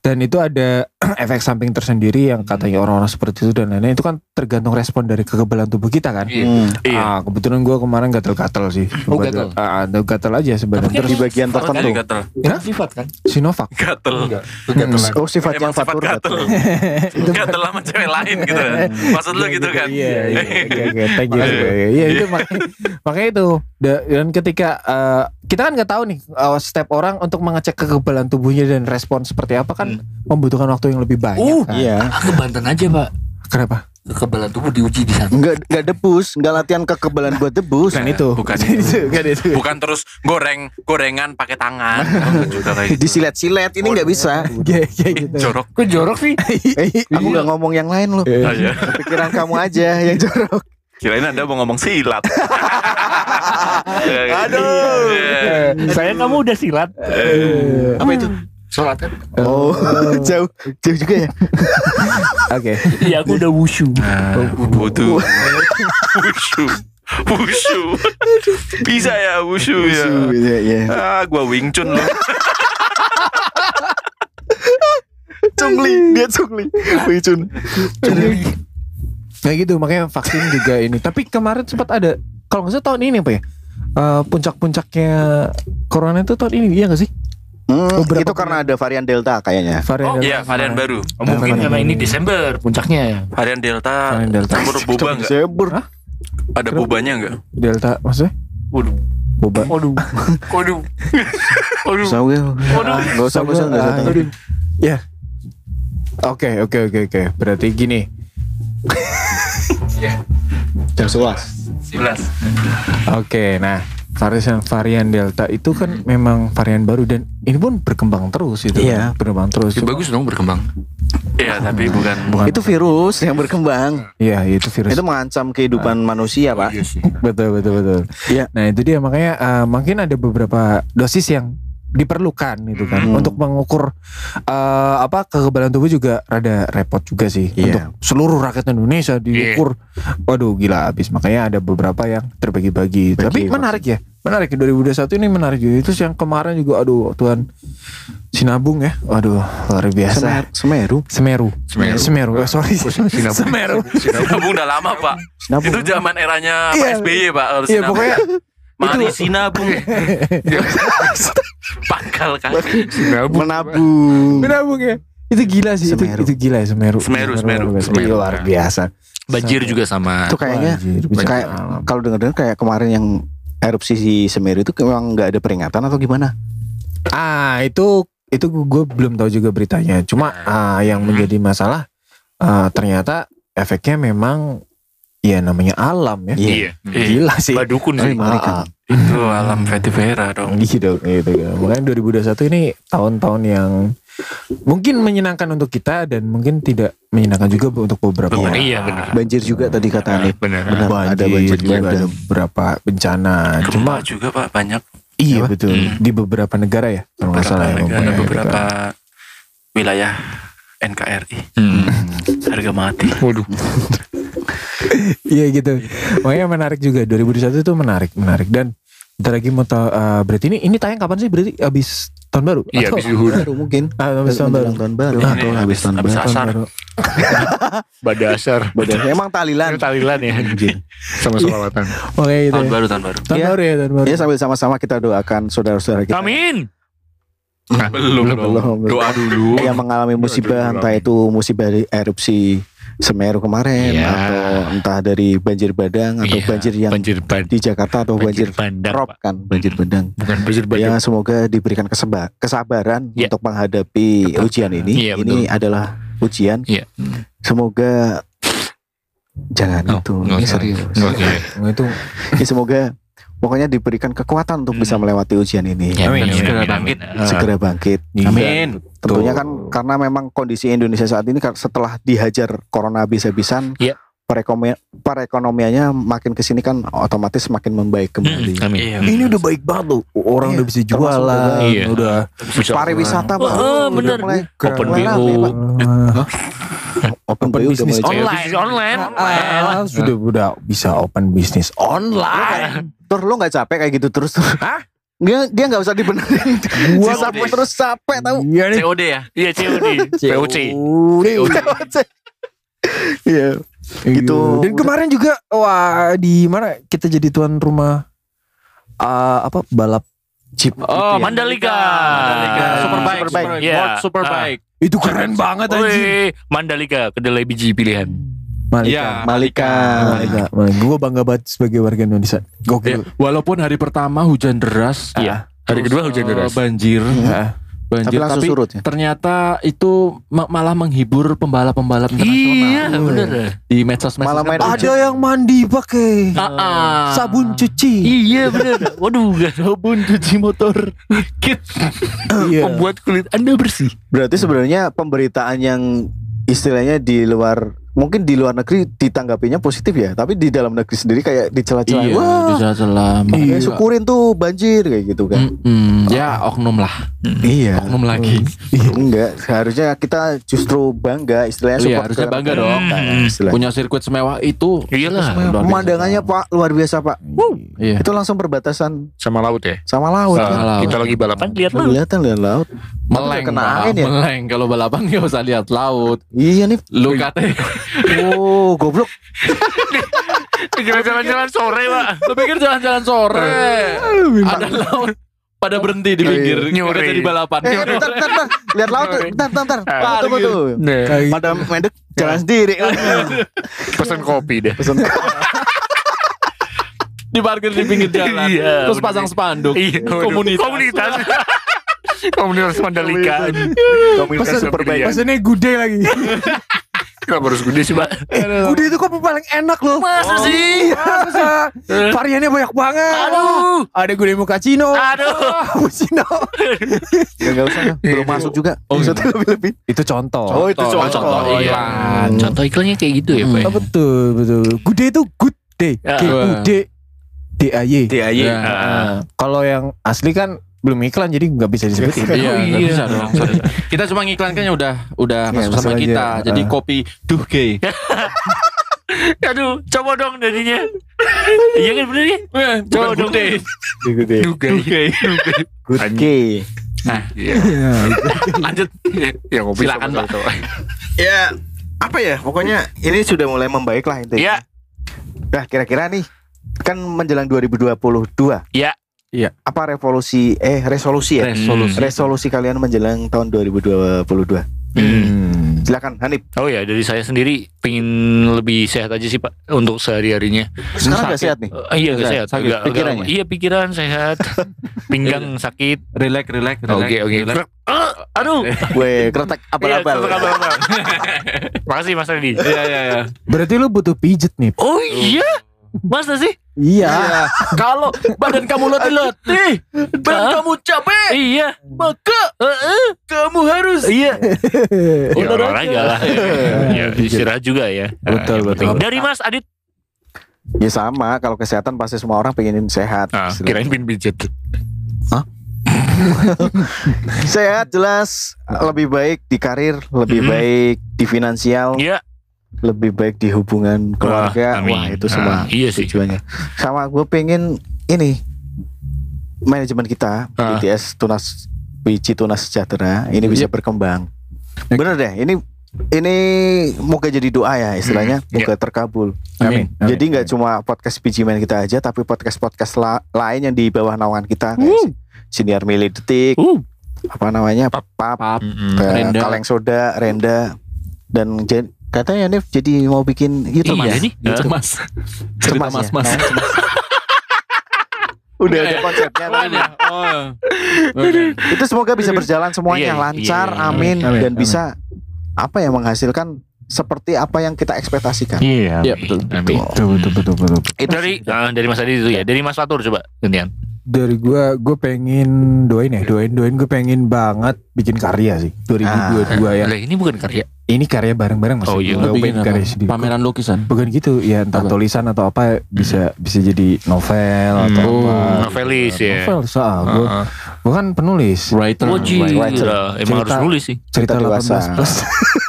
dan itu ada efek samping tersendiri yang katanya orang-orang seperti itu dan lain-lain itu kan tergantung respon dari kekebalan tubuh kita kan Iya. Hmm. Iya. Ah, kebetulan gue kemarin gatel-gatel sih. Oh, gatel. Ah, ah, gatel aja sebenarnya. Kan Terus Di bagian tertentu. gatel. Ya? Sifat kan? Sinovac. Gatel. Kegatelan. Oh sifat yang sifat fatur gatel. Gatel sama cewek lain gitu kan. Maksud lu gitu kan? Iya, iya, iya, iya, thank you. Iya, iya, itu makanya, itu. Da- Dan ketika eh, kita kan nggak tahu nih eh, step orang untuk mengecek kekebalan tubuhnya dan respon seperti apa kan membutuhkan waktu yang lebih banyak. Uh, kan. Iya. Ah, ke Banten aja pak. Kenapa? Kekebalan tubuh diuji di sana. Enggak enggak debus, enggak latihan kekebalan buat debus. Bukan itu. bukan itu. Bukan itu. Bukan terus goreng gorengan pakai tangan. Oh, juga kayak gitu. Disilet-silet ini enggak bisa. Kayak kayak gitu. Jorok. Kok jorok sih? Eh, aku nggak ngomong yang lain loh. Oh, iya. Pikiran kamu aja yang jorok. Kirain anda mau ngomong silat. Aduh. Iya. Saya kamu udah silat. Apa itu? Sholat kan? Oh, jauh, jauh juga ya. Oke. Iya aku udah wushu. Nah, Wudu. Wushu. Wushu. Bisa ya wushu ya. Iya, iya. Ah, gua Wing Chun loh. Cungli, dia cungli. Wih, Cun. Nah gitu makanya vaksin juga ini. Tapi kemarin sempat ada kalau nggak salah tahun ini apa ya? Eh, puncak-puncaknya corona itu tahun ini iya gak sih? Hmm, Beberapa itu karena ada varian Delta kayaknya. Varian Oh, Delta Iya, varian kemarin. baru. Oh, mungkin Varian karena ini Desember puncaknya ya. Varian Delta. Varian Delta. Campur boba enggak? Sebur. Ada bobanya enggak? Delta maksudnya? Waduh. Boba. Waduh. Waduh. Waduh. Usah gue. Waduh. Enggak usah, enggak usah, enggak usah. Ya. Oke, oke, oke, oke. Berarti gini. Jam 11. 11. Oke, nah varian varian Delta itu kan memang varian baru dan ini pun berkembang terus itu. Iya. Berkembang terus. Ya, Cuma- bagus dong berkembang. Iya, tapi bukan Bukan. Itu virus yang berkembang. Iya, itu virus. Itu mengancam kehidupan manusia, Pak. Iya sih. betul, betul, betul. Iya. Nah, itu dia makanya eh, mungkin ada beberapa dosis yang diperlukan itu kan Hmm. untuk mengukur eh, apa kekebalan tubuh juga rada repot juga sih Iya. untuk seluruh rakyat Indonesia diukur. Waduh gila habis makanya ada beberapa yang terbagi-bagi. Bagi Tapi menarik ya. Menarik 2021 ini menarik juga. Itu yang kemarin juga aduh Tuhan Sinabung ya. Waduh luar biasa. Semeru. Semeru. Semeru. Semeru. Eh, sorry. Sinabung. Semeru. Sinabung udah lama, Pak. Sinabung. Itu zaman eranya Iya. Pak SBY, Pak. Iya Sinabung. pokoknya Mari itu- Sinabung. Pangkal kaki. Sinabung. Menabung. Menabung ya. Itu gila sih. Itu, Semeru. itu gila ya Semeru. Semeru, Semeru. luar biasa. Semeru. Luar biasa. Banjir juga sama. Itu kayaknya kayak kalau dengar-dengar kayak kemarin yang erupsi si Semeru itu memang nggak ada peringatan atau gimana? Ah itu itu gue belum tahu juga beritanya. Cuma ah, yang menjadi masalah ah, ternyata efeknya memang ya namanya alam ya. Iya. Gila sih. Badukun sih. Ah. Itu alam Vetivera dong. gitu gitu kan. Makanya 2021 ini tahun-tahun yang mungkin menyenangkan untuk kita dan mungkin tidak menyenangkan juga untuk beberapa Betul. orang. Iya benar. Banjir juga tadi kata Anif. Benar. Benar, Banjir, ada banjir juga ada beberapa bencana. Gempa Cuma juga, Pak, banyak. iya Apa? betul Hmm. di beberapa negara ya kalau nggak Beberapa salah ya. negara, ngomongnya gitu beberapa kan. wilayah NKRI Hmm. harga mati. Waduh. Iya gitu. Makanya menarik juga 2021 itu menarik, menarik dan bentar lagi mau tahu eh, berarti ini ini tayang kapan sih berarti habis tahun baru? Iya habis zuhur. Baru mungkin. Ah, habis tahun baru. Tahun baru atau habis habis- tahun baru. asar. Tahun baru. Badasar. Badan emang talilan. Itu talilan ya. Sama solawatan. Makanya gitu. Tahun ya. baru, tahun baru. Tahun Iya. baru ya, tahun baru. Ya sambil sama-sama kita doakan saudara-saudara kita Amin. Belum, belum. Doa dulu. yang mengalami musibah entah itu musibah erupsi Semeru kemarin Iya. atau entah dari banjir badang atau Iya, banjir yang banjir bad. di Jakarta atau banjir, bandang. rob Pak. kan banjir bandang Bukan banjir ya bandang. semoga diberikan keseba- kesabaran Iya. untuk menghadapi ujian ini Iya, ini betul. adalah ujian Iya. semoga jangan Oh, itu ini serius Oke. Itu Ya, semoga pokoknya diberikan kekuatan untuk bisa Hmm. melewati ujian ini Ya, Amin, amin, segera amin, bangkit. amin. Ah. segera bangkit Amin. Tentunya kan karena memang kondisi Indonesia saat ini kan setelah dihajar corona habis-habisan, Iya. perekonomi- perekonomiannya makin ke sini kan otomatis makin membaik kembali. Hmm, Amin. Iya. ini udah baik banget loh. Orang Iya, udah bisa jualan. Iya. udah Bisa- Pariwisata Oh, Pak, oh, udah bener. mulai Open mulai BO. open, Open udah mulai Ya, online. bisnis online. Ah, sudah udah bisa open bisnis online. Tur lo nggak capek kayak gitu terus? Hah? Dia dia nggak usah dibenerin. Gua COD. sampai terus capek tahu. Iya nih. COD ya Iya COD. POC. Iya. Gitu. Dan kemarin juga wah di mana kita jadi tuan rumah ah, apa balap Jeep. Oh, Mandalika. Mandalika Superbike Superbike. Superbike Iya. World Superbike itu keren banget anjing. Mandalika kedelai biji pilihan. Iya Malika. Malika. Malika. Gue bangga banget sebagai warga Indonesia. Ya, Gokil. walaupun hari pertama hujan deras, Iya. Hari terus, kedua hujan eh, deras. banjir, Ya. banjir, Tapi langsung tapi surut ya. ternyata itu ma- malah menghibur pembalap-pembalap internasional Iya, bener. di medsos-medsos. Malah main Ada yang mandi pakai Ah, ah. sabun cuci. Iya bener. Waduh, gak sabun cuci motor. Kit Iya. membuat kulit Anda bersih. Berarti sebenarnya pemberitaan yang istilahnya di luar mungkin di luar negeri ditanggapinya positif ya, tapi di dalam negeri sendiri kayak dicela-cela. Iya, celah. makanya syukurin tuh banjir kayak gitu kan. Mm-mm. Ya oknum lah, Iya. oknum lagi. Enggak, seharusnya kita justru bangga istilahnya Iya, harusnya bangga dong. Nah, istilahnya. Punya sirkuit semewah itu. Iyalah. luar biasa. Pemandangannya Pak luar biasa Pak. Iya. Itu langsung perbatasan Sama laut ya. sama laut. Nah, kan. laut. kita lagi balapan lihat laut. Kelihatan lihat laut. Meleng, angin ya? meleng. Kalau balapan nggak usah lihat laut. Iya nih. Lu kate, Oh, goblok. Jalan-jalan sore, Pak. lu pikir jalan-jalan sore, ada laut, pada berhenti di pinggir, Nyuri. jadi balapan. Eh, bentar, bentar, bentar. Lihat laut tuh. Bentar, bentar, bentar. Ah, Tunggu tuh. Pada mendek jalan sendiri. pesan kopi deh. Pesan di parkir di pinggir jalan, Iya, terus pasang spanduk, Iya, komunitas. Komunitas. Komunitas Mandalika. komunitas. Pesannya gude lagi. Kenapa harus gede sih, Pak? Gude itu kok paling enak loh. Masa sih? Masa? Variannya banyak banget. Aduh. Ada gude mochaccino. Aduh. Cappuccino. Ya enggak usah. Belum masuk juga. Oh, Maksudnya lebih-lebih. Itu contoh. Oh, itu contoh. contoh Iya. iklan. Contoh iklannya kayak gitu ya, Pak. Ah, betul, betul. Gude itu good day. Ya. G U D D A Y. DAY. Ya. Ah. Kalau yang asli kan belum iklan jadi nggak bisa disebutin. Iya, Oh, nggak iya. bisa dong. sorry. Kita cuma ngiklankannya udah udah Iya, masuk sama masuk kita. aja. Jadi Ah. kopi duh gay. Aduh, coba dong jadinya. Iya kan bener ya? Coba dong deh. Good day. Juga. Good day. Iya. Lanjut. Ya ngopi Silakan, Pak. Ya, apa ya? Pokoknya ini sudah mulai membaik lah intinya. Iya. Nah, kira-kira nih kan menjelang 2022. Iya. Iya. Apa revolusi eh resolusi ya? Resolusi. Resolusi kalian menjelang tahun 2022. Hmm. Silakan Hanif. Oh ya dari saya sendiri pengen lebih sehat aja sih pak untuk sehari harinya. Sekarang nggak sehat nih? iya gak Sehat, sakit. Pikirannya? iya pikiran sehat. Pinggang sakit. Relax, relax, relax. Oke oke. Ah, Aduh. Gue kretek Iya, abal-abal. tetap abal-abal. Makasih Mas Redi. Iya, iya, iya. Berarti lu butuh pijet nih. Oh iya. Masa sih? Iya. Kalau badan kamu letih-letih, badan kamu capek, Iya. maka kamu harus Iya. Ya, Olahraga. lah. Ya, istirahat juga ya. Betul, Yang betul. penting. Dari Mas Adit. Ya sama, kalau kesehatan pasti semua orang pengenin sehat. Ah, kirain pin pijet. Sehat jelas lebih baik di karir, lebih Mhm. baik di finansial, Iya. Lebih baik di hubungan keluarga. amin. Wah, itu semua Ah, iya sih. tujuannya. Sama gue pengen ini manajemen kita Ah. BTS Tunas Wiji Tunas Sejahtera ini bisa Yep. berkembang. Bener deh, ini ini moga jadi doa ya istilahnya, Mhm. moga terkabul. Amin. Jadi nggak cuma podcast Pijiman kita aja, tapi podcast-podcast la- lain yang di bawah naungan kita kayak si- Siniar Mili Detik, Uh. apa namanya, Pap, Pap, Mm-mm. eh, Renda. Kaleng Soda, Renda, dan jen- katanya Nif jadi mau bikin YouTube Iya mas. nih. Cerita mas. Cerita Cemas mas, ya? mas. Udah Iya, ada konsepnya. Oh. Itu semoga bisa berjalan semuanya Iya, lancar, iya, iya. amin, Amin, dan amin. bisa apa ya menghasilkan seperti apa yang kita ekspektasikan. Iya. Iya, betul. Amin. Betul, betul, betul, betul. Itu Dari ah, dari Mas Adit itu ya. Dari Mas Fatur coba gantian. Dari gua, gue pengen doain ya, doain, doain. Gue pengen banget bikin karya sih. 2022 ya. Lah ini bukan karya. Ini karya bareng-bareng mas. Oh, iya. Bikin pengen apa? karya sendiri. Pameran lukisan. Bukan gitu, ya entah Apa? tulisan atau apa bisa bisa jadi novel atau Hmm, apa. novelis ya. Novel soal gue, Heeh. gue kan penulis. Writer. Oh writer. emang Cerita- harus nulis sih. Cerita Cerita dewasa. 18 plus.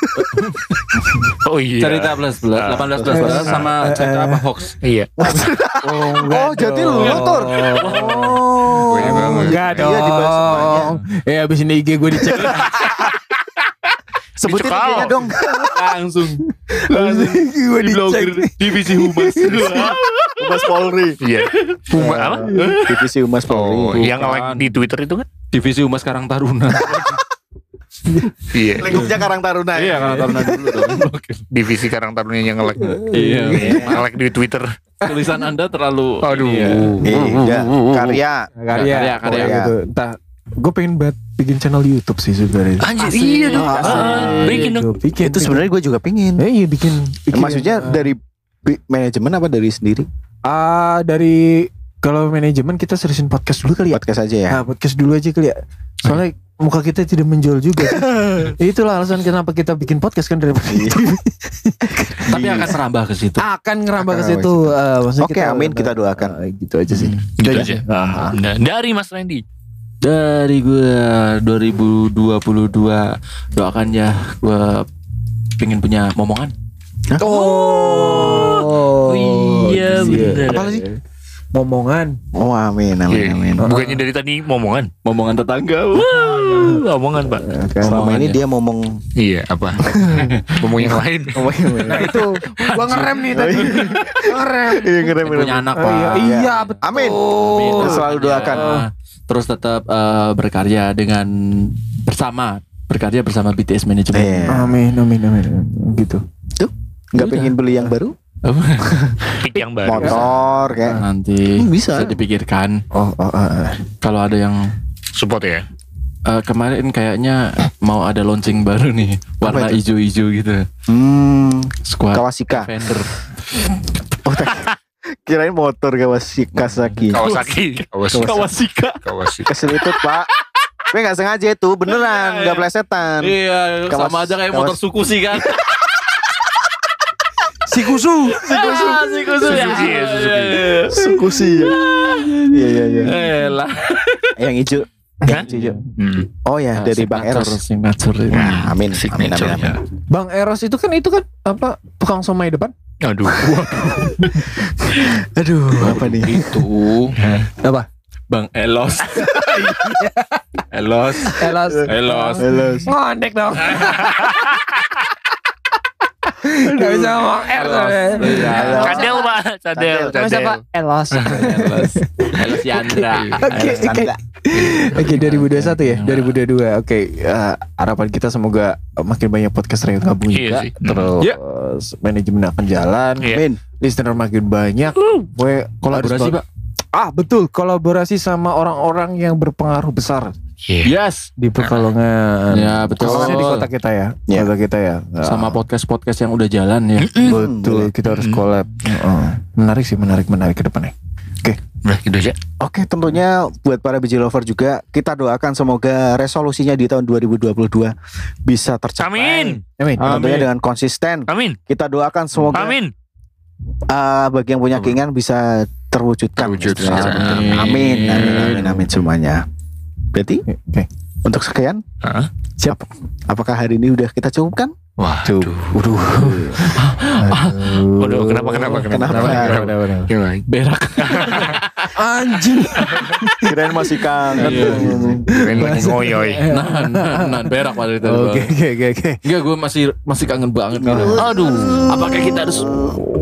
Oh iya. Cerita plus plus Ah. 18 plus plus sama cerita apa hoax. Iya. Oh, jadi lu Tur. Oh, enggak dong. Iya, dibahas semuanya. Eh abis ini IG gue dicek Sebutin. IG-nya dong. Langsung gue dicek. divisi humas. Humas Polri. Iya. Puma apa? Divisi Humas Oh, Polri. yang like di Twitter itu kan? divisi humas Karang Taruna. Iya. Lingkupnya Karang Taruna. Iya, Karang Taruna dulu dong. Divisi Karang Taruna yang nge-like. Iya. Nge-like di Twitter. Tulisan Anda terlalu Aduh. Iya. Iya, karya. Karya, Karya, karya. gitu. Entah, gue pengen banget bikin channel YouTube sih sebenarnya. Anjir, iya dong. Ah, Bikin dong. Bikin. Itu sebenarnya gue juga pingin. Eh, iya bikin. bikin Maksudnya Ah. dari manajemen apa dari sendiri? Ah dari kalau manajemen kita seriusin podcast dulu kali ya. Podcast aja ya. Nah, podcast dulu aja kali ya. Soalnya muka kita tidak menjual juga. Itulah alasan kenapa kita bikin podcast kan dari Tapi akan merambah ke situ. akan ngerambah ke situ. Maksudnya Oke, amin, kita doakan. eh, gitu aja sih. Gitu Itu aja. Ah. Nah, dari Mas Randy. Dari gue 2022 doakan ya gue pengen punya momongan. Oh, iya, bener. Apa sih? Momongan. Oh, amin, amin, Iya. amin. Bukannya dari tadi momongan. Momongan tetangga. Wah, omongan, Pak. Selama ini Semuanya. dia ngomong Iya, apa? Ngomong yang lain. Nah itu gua ngerem nih tadi. ngerem. Iya, ngerem, punya anak pak. Iya, iya betul. Amin. Amin. Selalu doakan. Ya, Terus tetap eh, berkarya dengan bersama berkarya bersama BTS Management. Iya. Amin, amin, amin. Gitu. Nggak Udah. pengen beli yang baru? Pik yang baru. Motor kayak. Nanti Hmm, bisa. dipikirkan Oh, oh, oh, oh. kalau ada yang Support ya. Eh, kemarin kayaknya mau ada launching baru nih warna hijau-hijau gitu. Hmm, Squad Kawasika. Fender. Oh, kirain motor Kawasika Kawasaki. Kawasaki. Kawasaki. Kawasika. Kawasaki. Keselitut, Pak. Gue nggak sengaja itu, beneran, nggak plesetan. Iya, Kawas- sama aja kayak kawas- motor suku sih kan. Sikusu. Ah, Sikusu ya. Ya, Suzuki. Suku sih. Iya, iya, iya. Hmm. Oh ya, dari Bang Eros. Signature. Nah, amin, amin, amin, amin. Bang Eros itu kan itu kan apa tukang somai depan? Aduh. Aduh, apa nih? Itu Apa? Bang Elos. Elos. Elos. Elos. Halo. Ngondek dong. Gak bisa ngomong Elos. Cadel, Pak. Cadel. Cadel. Pak. Elos. Elos. Elos Yandra. Oke, oke. Oke, 2021 ya, 2022. Oke, eh, harapan kita semoga makin banyak podcaster yang gabung Iya juga. Terus Iya. manajemen akan jalan, Iya. Amin. listener makin banyak. Gue Kolaborasi, Pak. Ah, betul, kolaborasi sama orang-orang yang berpengaruh besar Iya. Yes. di Pekalongan. Ya, betul. Khususnya di kota kita ya. Iya. Kota kita ya. Sama podcast-podcast yang udah jalan ya. Betul, kita harus collab. Heeh. Menarik sih, menarik, menarik ke depannya. Udah gitu aja. Oke, tentunya buat para biji lover juga kita doakan semoga resolusinya di tahun 2022 bisa tercapai. Amin. Amin. Tentunya dengan konsisten. Amin. Kita doakan semoga Amin. uh, bagi yang punya keinginan bisa terwujudkan. Terwujud. Amin. Amin. Amin. Amin. Amin semuanya. Berarti Oke. untuk sekian, Hah? Siap. apakah hari ini udah kita cukupkan? Wah. Tuh. Waduh. Waduh, kenapa, kenapa, kenapa? Kenapa? Gimana? Berak. Anjing. Kirain masih kangen. Keren lagi ngoyoy. Nah, nah, nah, berak pada itu. Oke, oke, oke, oke. Enggak, gue masih masih kangen banget. gitu. Aduh. Apakah kita harus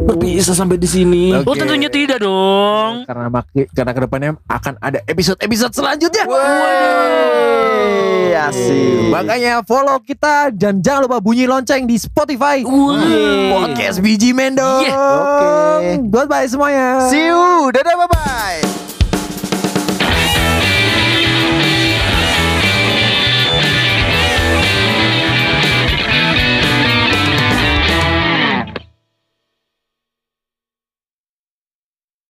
berpisah sampai di sini? Oh tentunya tidak dong. Karena maki, karena ke depannya akan ada episode-episode selanjutnya. Wey, asik. Makanya follow kita dan jangan lupa bunyi lonceng di Spotify. Podcast Biji Mendong. Yeah. Oke. Goodbye semuanya. See you. Dadah bye bye.